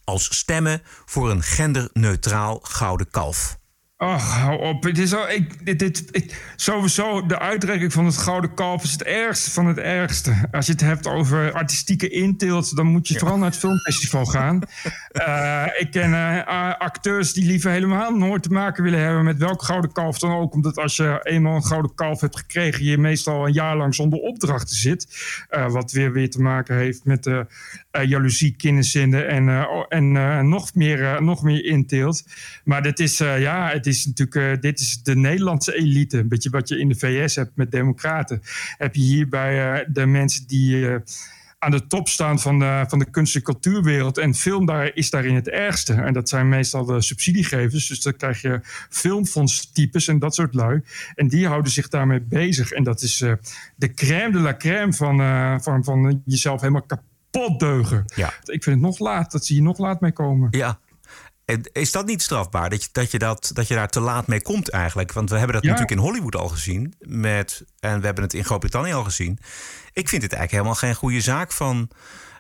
als stemmen voor een genderneutraal gouden kalf. Ach, hou op. Het is al, ik, dit, dit, ik, sowieso, de uitreiking van het Gouden Kalf is het ergste van het ergste. Als je het hebt over artistieke inteelt, dan moet je ja. vooral naar het filmfestival gaan. uh, ik ken uh, acteurs die liever helemaal nooit te maken willen hebben met welk Gouden Kalf dan ook. Omdat als je eenmaal een Gouden Kalf hebt gekregen, je meestal een jaar lang zonder opdrachten zit. Uh, wat weer weer te maken heeft met de jaloezie, kinderzinnen en, en nog, meer, nog meer inteelt. Maar dit is, ja, het is natuurlijk, dit is de Nederlandse elite. Een beetje wat je in de VS hebt met democraten. Heb je hier bij de mensen die aan de top staan van de, van de kunst- en cultuurwereld. En film daar is daarin het ergste. En dat zijn meestal de subsidiegevers. Dus dan krijg je filmfondstypes en dat soort lui. En die houden zich daarmee bezig. En dat is de crème de la crème van, van, van jezelf helemaal kapot deugen. Ja. Ik vind het nog laat, dat ze hier nog laat mee komen. Ja, is dat niet strafbaar? Dat je, dat, je dat, dat je daar te laat mee komt eigenlijk? Want we hebben dat Ja. natuurlijk in Hollywood al gezien. Met, en we hebben het in Groot-Brittannië al gezien. Ik vind het eigenlijk helemaal geen goede zaak van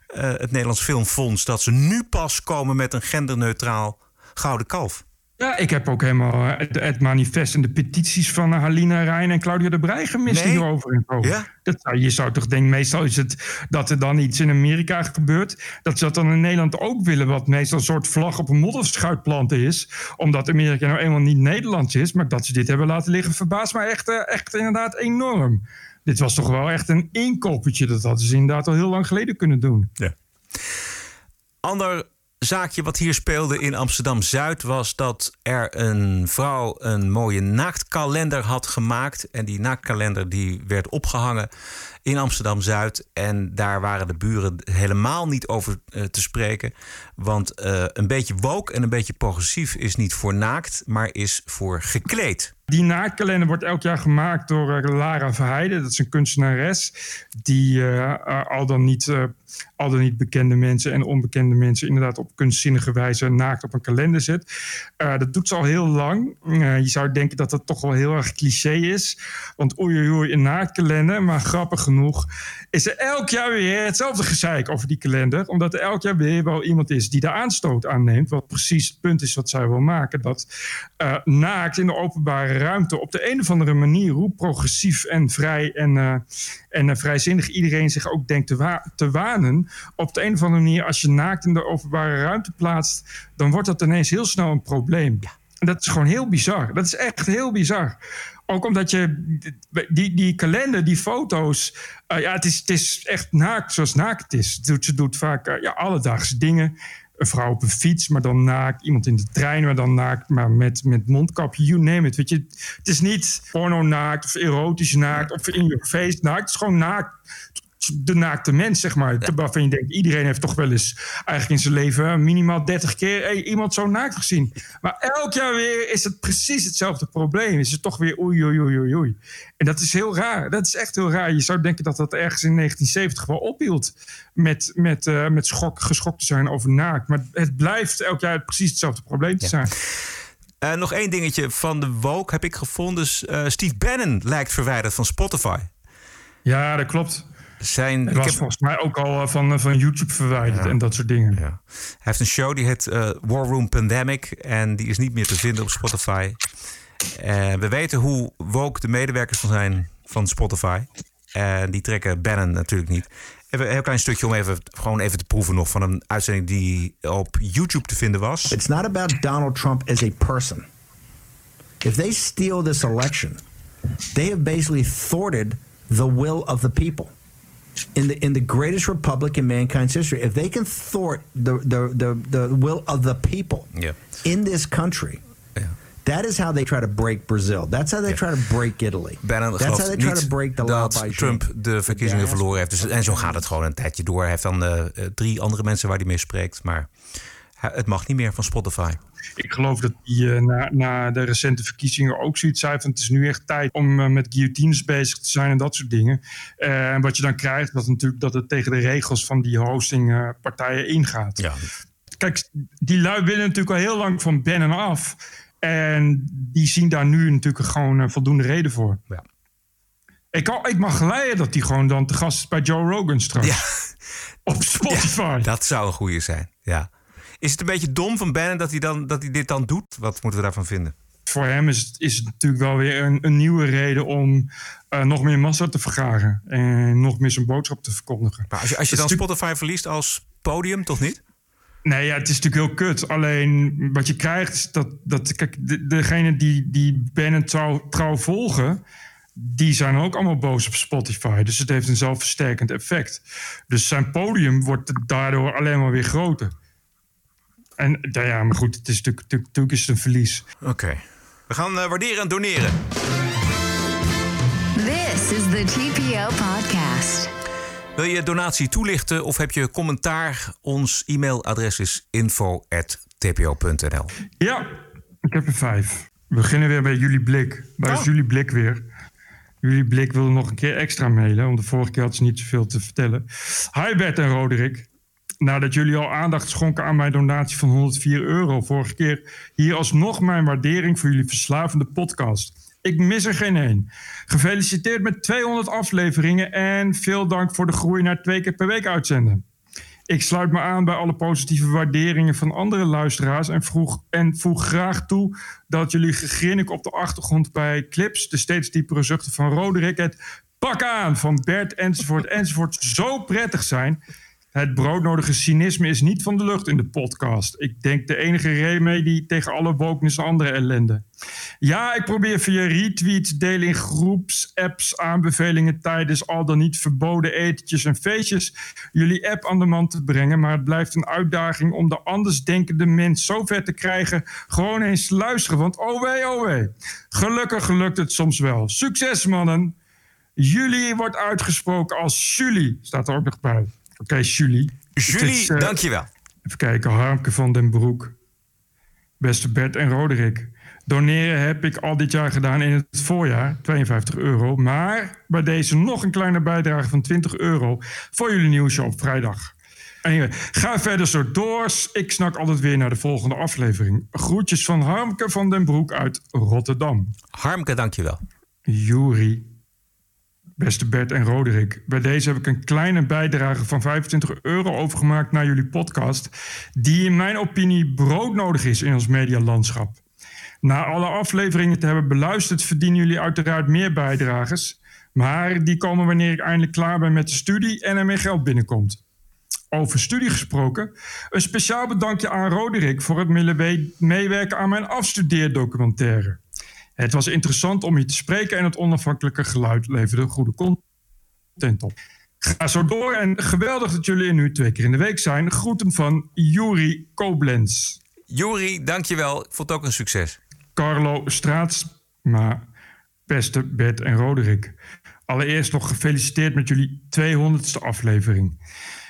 eh, het Nederlands Filmfonds... dat ze nu pas komen met een genderneutraal gouden kalf. Ja, ik heb ook helemaal eh, het, het manifest en de petities van eh, Halina Rijn en Claudia de Brij gemist Nee? hierover. in Polen. Ja? Dat, je zou toch denken, meestal is het dat er dan iets in Amerika gebeurt. Dat ze dat dan in Nederland ook willen, wat meestal een soort vlag op een modderschuitplant is. Omdat Amerika nou eenmaal niet Nederlands is, maar dat ze dit hebben laten liggen verbaast mij echt, eh, echt inderdaad enorm. Dit was toch wel echt een inkoppertje. Dat hadden ze inderdaad al heel lang geleden kunnen doen. Ja. Ander zaakje wat hier speelde in Amsterdam Zuid was dat er een vrouw een mooie naaktkalender had gemaakt. En die naaktkalender die werd opgehangen in Amsterdam Zuid. En daar waren de buren helemaal niet over eh, te spreken. Want eh, een beetje woke en een beetje progressief is niet voor naakt, maar is voor gekleed. Die naaktkalender wordt elk jaar gemaakt door uh, Lara Verheijden. Dat is een kunstenares die al, dan niet, al dan niet bekende mensen en onbekende mensen... inderdaad op kunstzinnige wijze naakt op een kalender zet. dat doet ze al heel lang. je zou denken dat dat toch wel heel erg cliché is. Want oei oei een naaktkalender. Maar grappig genoeg is er elk jaar weer hetzelfde gezeik over die kalender. Omdat er elk jaar weer wel iemand is die daar aanstoot aan neemt. Wat precies het punt is wat zij wil maken. Dat uh, naakt in de openbare ruimte op de een of andere manier, hoe progressief en vrij en, en vrijzinnig iedereen zich ook denkt te, wa te Op de een of andere manier, als je naakt in de openbare ruimte plaatst, dan wordt dat ineens heel snel een probleem. Ja. En dat is gewoon heel bizar. Dat is echt heel bizar. Ook omdat je die, die kalender, die foto's. Uh, ja, het is, het is echt naakt zoals naakt is. Ze doet vaak uh, ja, alledaagse dingen. Een vrouw op een fiets, maar dan naakt. Iemand in de trein, maar dan naakt. Maar met, met mondkapje, you name it. Weet je, het is niet porno naakt of erotisch naakt. Of in je face naakt. Het is gewoon naakt de naakte mens, zeg maar. Ja. Waarvan je denkt, iedereen heeft toch wel eens eigenlijk in zijn leven minimaal 30 keer hey, iemand zo naakt gezien. Maar elk jaar weer is het precies hetzelfde probleem. Is het toch weer oei, oei, oei, oei. En dat is heel raar. Dat is echt heel raar. Je zou denken dat dat ergens in 1970 wel ophield met, met, uh, met schok, geschokt te zijn over naakt. Maar het blijft elk jaar precies hetzelfde probleem te zijn. Uh, nog één dingetje van de Woke heb ik gevonden. Uh, Steve Bannon lijkt verwijderd van Spotify. Ja, dat klopt. Zijn, ik was heb, volgens mij ook al van, van YouTube verwijderd ja, en dat soort dingen. Ja. Hij heeft een show die heet uh, War Room Pandemic. En die is niet meer te vinden op Spotify. Uh, we weten hoe woke de medewerkers van zijn van Spotify. En die trekken Bannon natuurlijk niet. Even een heel klein stukje om even, gewoon even te proeven nog van een uitzending die op YouTube te vinden was. It's not about Donald Trump as a person. If they steal this election, they have basically thwarted the will of the people. In the in the greatest republic in mankind's history. If they can thwart the the the, the will of the people yeah. in this country. Yeah. That is how they try to break Brazil. That's how they yeah. try to break Italy. Bannon That's how they try to break the law dat Trump de verkiezingen verloren heeft. Dus, en zo gaat het gewoon een tijdje door. Hij heeft dan uh, drie andere mensen waar hij mee spreekt. Maar het mag niet meer van Spotify. Ik geloof dat hij uh, na, na, de recente verkiezingen ook zoiets zei van het is nu echt tijd om uh, met guillotines bezig te zijn en dat soort dingen. Uh, en wat je dan krijgt, dat natuurlijk dat het tegen de regels van die hostingpartijen ingaat. Ja. Kijk, die lui willen natuurlijk al heel lang van Bannon af. En die zien daar nu natuurlijk gewoon voldoende reden voor. Ja. Ik, ik mag geleiden dat die gewoon dan te gast is bij Joe Rogan straks. Ja. Op Spotify. Ja, dat zou een goede zijn, ja. Is het een beetje dom van Bannon dat hij, dan, dat hij dit dan doet? Wat moeten we daarvan vinden? Voor hem is het, is het natuurlijk wel weer een, een nieuwe reden om uh, nog meer massa te vergaren. En nog meer zijn boodschap te verkondigen. Maar als je, als je dan Spotify verliest als podium, toch niet? Nee, ja, het is natuurlijk heel kut. Alleen wat je krijgt is dat, dat kijk, de, degene die, die Bannon trouw, trouw volgen, die zijn ook allemaal boos op Spotify. Dus het heeft een zelfversterkend effect. Dus zijn podium wordt daardoor alleen maar weer groter. En nou ja, maar goed, het is natuurlijk, natuurlijk is het een verlies. Oké. Okay. We gaan uh, waarderen en doneren. This is the TPO podcast. Wil je donatie toelichten of heb je commentaar? Ons e-mailadres is info.tpo.nl. Ja, ik heb er vijf. We beginnen weer bij jullie blik. Waar oh. is jullie blik weer? Jullie blik wilde nog een keer extra mailen, want de vorige keer had ze niet zoveel te vertellen. Hi Bert en Roderick nadat jullie al aandacht schonken aan mijn donatie van 104 euro vorige keer, hier alsnog mijn waardering voor jullie verslavende podcast. Ik mis er geen één. Gefeliciteerd met 200 afleveringen en veel dank voor de groei naar twee keer per week uitzenden. Ik sluit me aan bij alle positieve waarderingen van andere luisteraars en, vroeg, en voeg graag toe dat jullie gegrinnik op de achtergrond bij clips, de steeds diepere zuchten van Roderick, het pak aan van Bert enzovoort enzovoort zo prettig zijn het broodnodige cynisme is niet van de lucht in de podcast. Ik denk de enige remedie tegen alle wokeness en andere ellende. Ja, ik probeer via retweets, delen in groeps, apps, aanbevelingen tijdens al dan niet verboden etentjes en feestjes jullie app aan de man te brengen. Maar het blijft een uitdaging om de andersdenkende mens zo ver te krijgen. Gewoon eens luisteren, want oh wee, oh wee. Gelukkig lukt het soms wel. Succes mannen. Jullie wordt uitgesproken als Julie, staat er ook nog bij. Oké, Julie. Julie, uh, dankjewel. Even kijken, Harmke van den Broek. Beste Bert en Roderick. Doneren heb ik al dit jaar gedaan in het voorjaar, 52 euro. Maar bij deze nog een kleine bijdrage van 20 euro voor jullie nieuwshow op vrijdag. Anyway, ga verder zo door. Ik snak altijd weer naar de volgende aflevering. Groetjes van Harmke van den Broek uit Rotterdam. Harmke, dankjewel. Juri, beste Bert en Roderick. Bij deze heb ik een kleine bijdrage van 25 euro overgemaakt naar jullie podcast. Die in mijn opinie broodnodig is in ons medialandschap. Na alle afleveringen te hebben beluisterd, verdienen jullie uiteraard meer bijdrages. Maar die komen wanneer ik eindelijk klaar ben met de studie en er meer geld binnenkomt. Over studie gesproken, een speciaal bedankje aan Roderick voor het meewerken aan mijn afstudeerdocumentaire. Het was interessant om je te spreken en het onafhankelijke geluid leverde goede content op. Ga zo door en geweldig dat jullie er nu twee keer in de week zijn. Groeten van Juri Koblenz. Juri, dankjewel. Ik vond het ook een succes. Carlo Straatsma, beste Bert en Roderick. Allereerst nog gefeliciteerd met jullie 200ste aflevering.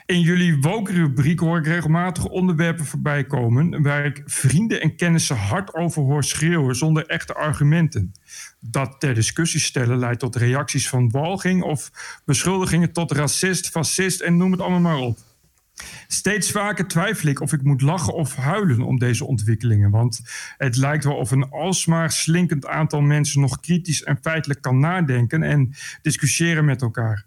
In jullie woke-rubriek hoor ik regelmatig onderwerpen voorbij komen... waar ik vrienden en kennissen hard over hoor schreeuwen zonder echte argumenten. Dat ter discussie stellen leidt tot reacties van walging... of beschuldigingen tot racist, fascist en noem het allemaal maar op. Steeds vaker twijfel ik of ik moet lachen of huilen om deze ontwikkelingen. Want het lijkt wel of een alsmaar slinkend aantal mensen nog kritisch en feitelijk kan nadenken en discussiëren met elkaar.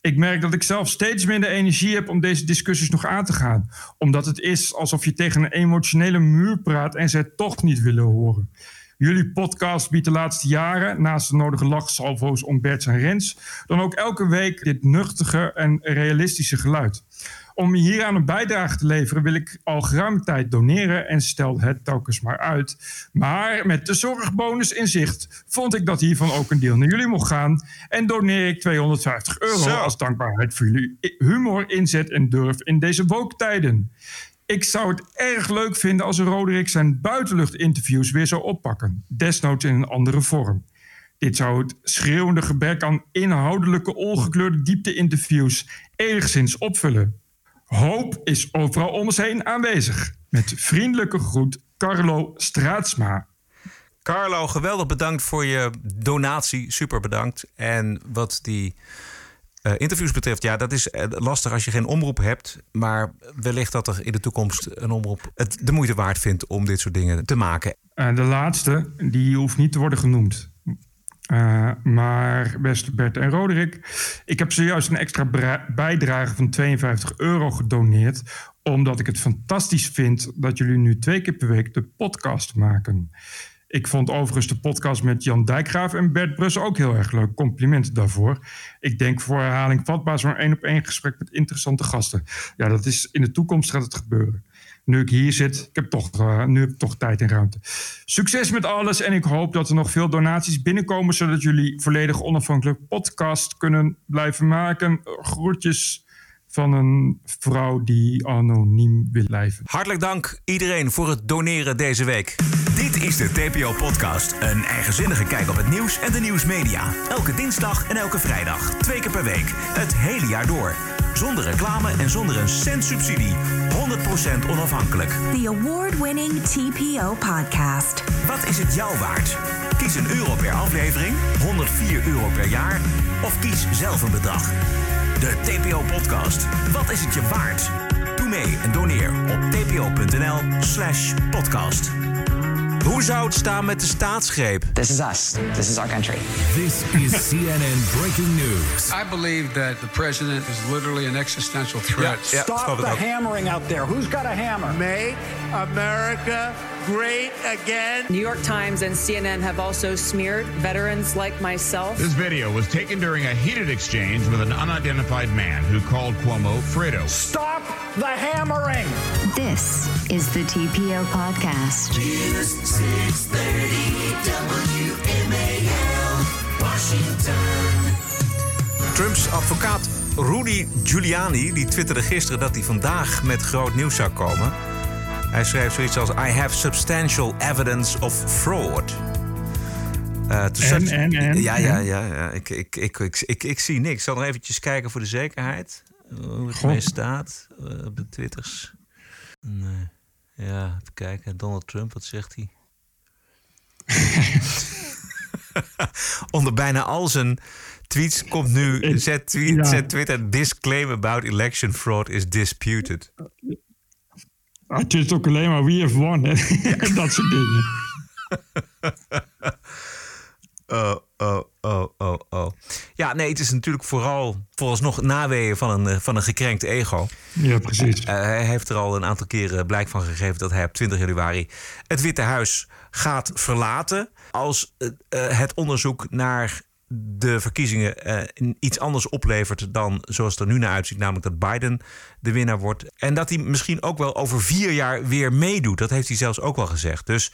Ik merk dat ik zelf steeds minder energie heb om deze discussies nog aan te gaan. Omdat het is alsof je tegen een emotionele muur praat en ze het toch niet willen horen. Jullie podcast biedt de laatste jaren, naast de nodige lachsalvo's om Bert en Rens, dan ook elke week dit nuchtige en realistische geluid. Om hieraan een bijdrage te leveren wil ik al geruime tijd doneren en stel het telkens maar uit. Maar met de zorgbonus in zicht vond ik dat hiervan ook een deel naar jullie mocht gaan. En doneer ik 250 euro als dankbaarheid voor jullie humor, inzet en durf in deze wooktijden. Ik zou het erg leuk vinden als Roderick zijn buitenluchtinterviews weer zou oppakken. Desnoods in een andere vorm. Dit zou het schreeuwende gebrek aan inhoudelijke, ongekleurde diepte-interviews enigszins opvullen. Hoop is overal om ons heen aanwezig. Met vriendelijke groet, Carlo Straatsma. Carlo, geweldig bedankt voor je donatie. Super bedankt. En wat die uh, interviews betreft, ja, dat is uh, lastig als je geen omroep hebt. Maar wellicht dat er in de toekomst een omroep het de moeite waard vindt om dit soort dingen te maken. Uh, de laatste, die hoeft niet te worden genoemd. Uh, maar beste Bert en Roderick, ik heb zojuist een extra bijdrage van 52 euro gedoneerd. Omdat ik het fantastisch vind dat jullie nu twee keer per week de podcast maken. Ik vond overigens de podcast met Jan Dijkgraaf en Bert Brus ook heel erg leuk. Complimenten daarvoor. Ik denk voor herhaling vatbaar zo'n één op één gesprek met interessante gasten. Ja, dat is in de toekomst gaat het gebeuren nu ik hier zit, ik heb toch, uh, nu heb ik toch tijd en ruimte. Succes met alles en ik hoop dat er nog veel donaties binnenkomen... zodat jullie volledig onafhankelijk podcast kunnen blijven maken. Groetjes van een vrouw die anoniem wil blijven. Hartelijk dank iedereen voor het doneren deze week. Dit is de TPO-podcast. Een eigenzinnige kijk op het nieuws en de nieuwsmedia. Elke dinsdag en elke vrijdag. Twee keer per week. Het hele jaar door. Zonder reclame en zonder een cent subsidie. 100% onafhankelijk. The award-winning TPO podcast. Wat is het jou waard? Kies een euro per aflevering, 104 euro per jaar of kies zelf een bedrag. De TPO-podcast. Wat is het je waard? Doe mee en doneer op tpo.nl/slash podcast. Hoe zou het staan met de staatsgreep? This is us. This is our country. This is CNN breaking news. I believe that the president is literally an existential threat. Yeah, yeah, Stop the hammering out there. Who's got a hammer? Make America great again. New York Times and CNN have also smeared veterans like myself. This video was taken during a heated exchange with an unidentified man who called Cuomo Fredo. Stop the hammering. This is the TPO podcast. News 630 WMAL, Washington. Trumps advocaat Rudy Giuliani die twitterde gisteren dat hij vandaag met groot nieuws zou komen. Hij schreef zoiets als: I have substantial evidence of fraud. Uh, en, en, en, ja, ja, ja. ja. Ik, ik, ik, ik, ik, ik, zie niks. Ik zal nog eventjes kijken voor de zekerheid. Hoe het mee staat uh, op de twitters. Nee. Ja, even kijken. Donald Trump, wat zegt hij? Onder bijna al zijn tweets komt nu... Zet, tweet, ja. zet Twitter... Disclaim about election fraud is disputed. Het is ook alleen maar we have won. hè. dat soort dingen. Oh, oh, oh, oh, oh. Ja, nee, het is natuurlijk vooral vooralsnog naweeën van een, eh, van een gekrenkt ego. Ja, precies. Eh, hij heeft er al een aantal keren blijk van gegeven dat hij op 20 januari het Witte Huis gaat verlaten. Als eh, eh, het onderzoek naar de verkiezingen eh, iets anders oplevert dan zoals het er nu naar uitziet, namelijk dat Biden de winnaar wordt. En dat hij misschien ook wel over vier jaar weer meedoet. Dat heeft hij zelfs ook wel gezegd. Dus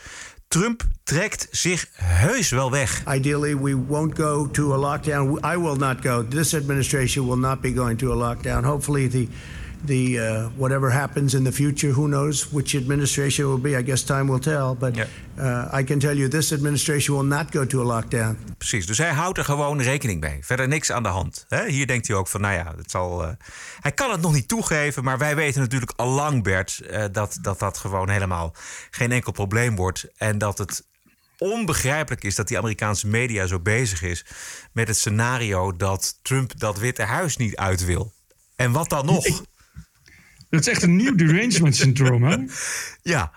Trump trekt zich heus wel weg. Ideally, we won't go to a lockdown. I will not go. This administration will not be going to a lockdown. Hopefully, the the uh, whatever happens in the future, who knows which administration will be? I guess time will tell. But uh, I can tell you, this administration will not go to a lockdown. Precies, dus hij houdt er gewoon rekening mee. Verder niks aan de hand. Hè? Hier denkt hij ook van, nou ja, het zal. eh, Hij kan het nog niet toegeven, maar wij weten natuurlijk al lang, Bert, eh, dat, dat dat gewoon helemaal geen enkel probleem wordt. En dat het onbegrijpelijk is dat die Amerikaanse media zo bezig is met het scenario dat Trump dat Witte Huis niet uit wil. En wat dan nog? Dat is echt een nieuw derangement syndroom, hè? Ja.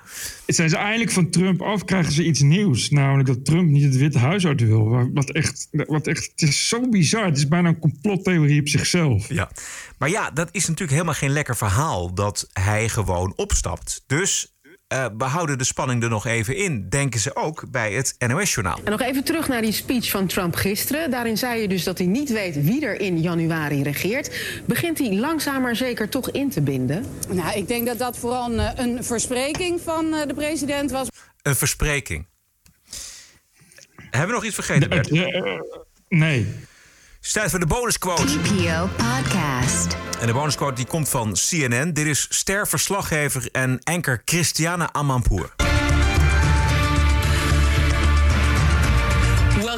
Zijn ze eindelijk van Trump af, krijgen ze iets nieuws. Namelijk dat Trump niet het Witte Huis uit wil. Wa- Wat echt, wat echt, het is zo bizar. Het is bijna een complottheorie op zichzelf. Ja. Maar ja, dat is natuurlijk helemaal geen lekker verhaal dat hij gewoon opstapt. Dus eh, we houden de spanning er nog even in, denken ze ook bij het NOS-journaal. En nog even terug naar die speech van Trump gisteren. Daarin zei je dus dat hij niet weet wie er in januari regeert. Begint hij langzaam maar zeker toch in te binden? Nou, ik denk dat dat vooral een, eh, een verspreking van eh, de president was. Een verspreking. Hebben we nog iets vergeten, Bert? nee. Tijd voor de bonusquote. TPO Podcast. En de bonusquote die komt van CNN. Dit is ster-verslaggever en anker Christiana Amanpour.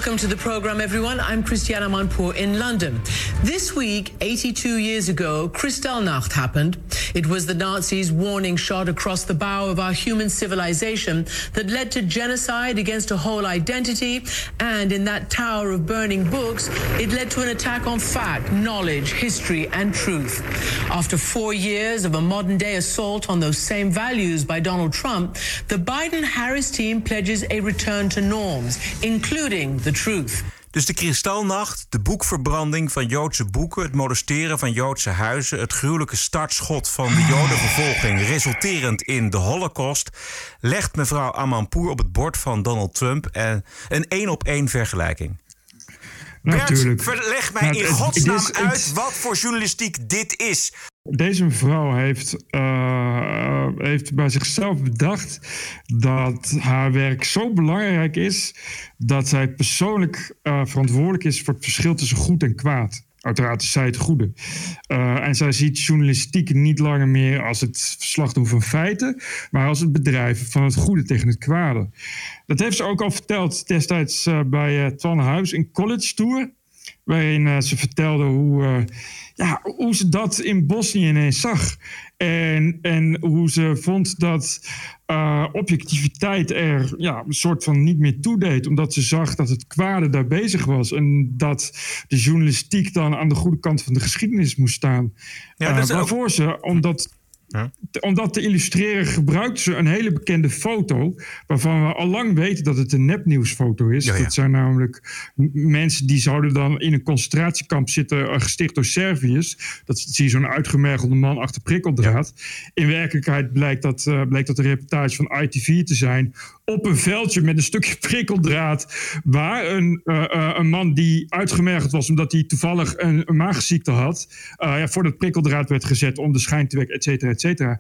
Welcome to the program, everyone. I'm Christiana Manpour in London. This week, 82 years ago, Kristallnacht happened. It was the Nazis' warning shot across the bow of our human civilization that led to genocide against a whole identity. And in that tower of burning books, it led to an attack on fact, knowledge, history, and truth. After four years of a modern day assault on those same values by Donald Trump, the Biden Harris team pledges a return to norms, including the Dus de kristalnacht, de boekverbranding van Joodse boeken, het molesteren van Joodse huizen, het gruwelijke startschot van de Jodenvervolging, resulterend in de Holocaust, legt mevrouw Amanpour op het bord van Donald Trump en een één op één vergelijking. Natuurlijk. Bert, verleg mij Nou, in godsnaam is- het- uit wat voor journalistiek dit is. Deze mevrouw heeft, eh, heeft bij zichzelf bedacht dat haar werk zo belangrijk is dat zij persoonlijk eh, verantwoordelijk is voor het verschil tussen goed en kwaad. Uiteraard is zij het goede. Eh, en zij ziet journalistiek niet langer meer als het doen van feiten, maar als het bedrijven van het goede tegen het kwade. Dat heeft ze ook al verteld destijds eh, bij uh, Twan Huis in College Tour. Waarin eh, ze vertelde hoe, eh, ja, hoe ze dat in Bosnië ineens zag. En, en hoe ze vond dat eh, objectiviteit er ja, een soort van niet meer toedeed. Omdat ze zag dat het kwade daar bezig was. En dat de journalistiek dan aan de goede kant van de geschiedenis moest staan. Ja, dat is ook- waarvoor ze, omdat om dat te illustreren gebruikten ze een hele bekende foto... waarvan we al lang weten dat het een nepnieuwsfoto is. Ja, ja. Dat zijn namelijk mensen die zouden dan in een concentratiekamp zitten... eh, gesticht door Serviërs. Dat zie je zo'n uitgemergelde man achter prikkeldraad. In werkelijkheid blijkt dat, eh, blijkt dat een reportage van ITV te zijn... op een veldje met een stukje prikkeldraad... waar een, eh, eh, een man die uitgemergeld was... omdat hij toevallig een, maagziekte had... eh, ja, voor dat prikkeldraad werd gezet om de schijn te wekken, et cetera, et cetera.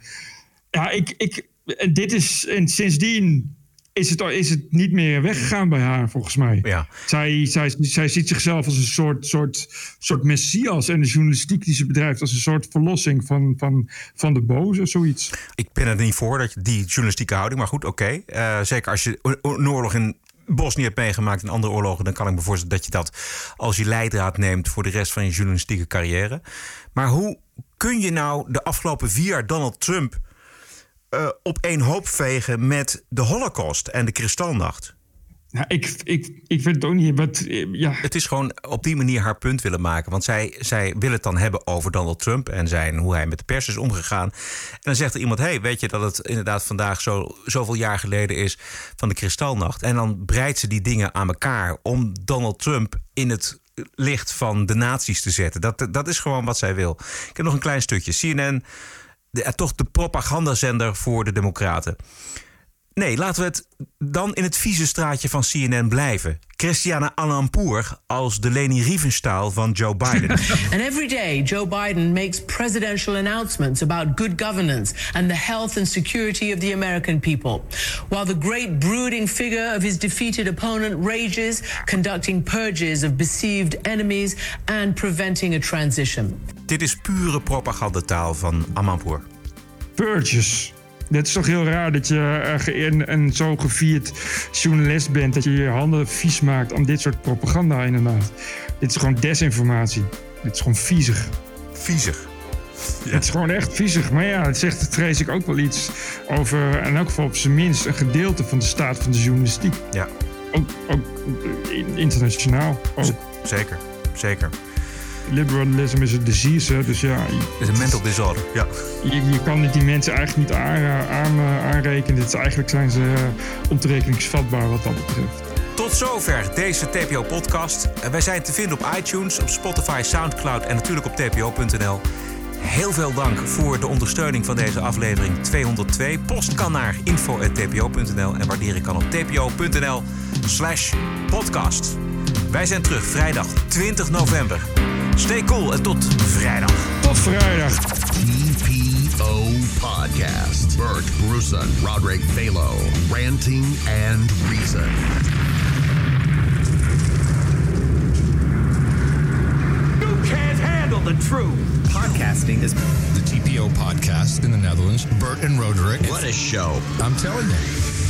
Ja, ik, ik, dit is, en sindsdien is het, is het niet meer weggegaan bij haar, volgens mij. Ja. Zij, zij, zij ziet zichzelf als een soort, soort, soort messias en de journalistiek die ze bedrijft als een soort verlossing van, van, van de boze, zoiets. Ik ben er niet voor, dat je die journalistieke houding. Maar goed, oké. Eh, zeker als je een oorlog in Bosnië hebt meegemaakt en andere oorlogen... dan kan ik me voorstellen dat je dat als je leidraad neemt... voor de rest van je journalistieke carrière. Maar hoe kun je nou de afgelopen vier jaar Donald Trump... eh, op één hoop vegen met de Holocaust en de Kristalnacht? Nou, ik, ik, ik weet het ook niet. Wat, ja. Het is gewoon op die manier haar punt willen maken. Want zij, zij wil het dan hebben over Donald Trump en zijn, hoe hij met de pers is omgegaan. En dan zegt er iemand: hey, weet je dat het inderdaad vandaag zo, zoveel jaar geleden is van de Kristalnacht? En dan breidt ze die dingen aan elkaar om Donald Trump in het licht van de naties te zetten. Dat, dat is gewoon wat zij wil. Ik heb nog een klein stukje. CNN, de, toch de propagandazender voor de Democraten. Nee, laten we het dan in het vieze straatje van CNN blijven. Christiane Alampour als de Leni Riefenstahl van Joe Biden. and every day Joe Biden makes presidential announcements about good governance and the health and security of the American people. While the great brooding figure of his defeated opponent rages, conducting purges of perceived enemies and preventing a transition. Dit is pure propagandataal van Amanpour. Purges. Het is toch heel raar dat je een, een zo gevierd journalist bent... dat je je handen vies maakt aan dit soort propaganda inderdaad. Dit is gewoon desinformatie. Dit is gewoon viezig. Viezig? Ja. Het is gewoon echt viezig. Maar ja, het zegt, vrees ik, ook wel iets over... in elk geval op zijn minst een gedeelte van de staat van de journalistiek. Ja. Ook, ook internationaal. Ook. Zeker, zeker liberalism is een disease, dus ja... Het is een mental disorder, ja. Je, je kan die mensen eigenlijk niet aan, aan, aanrekenen. Dit is, eigenlijk zijn ze ontrekeningsvatbaar wat dat betreft. Tot zover deze TPO-podcast. Wij zijn te vinden op iTunes, op Spotify, Soundcloud en natuurlijk op tpo.nl. Heel veel dank voor de ondersteuning van deze aflevering 202. Post kan naar info.tpo.nl en waarderen kan op tpo.nl slash podcast. Wij zijn terug vrijdag 20 november. Stay cool en tot vrijdag. Tot vrijdag. TPO Podcast. Bert Bruson, Roderick Balo. Ranting and Reason. You can't handle the truth. Podcasting is the TPO podcast in the Netherlands. Bert and Roderick. What a show. I'm telling you.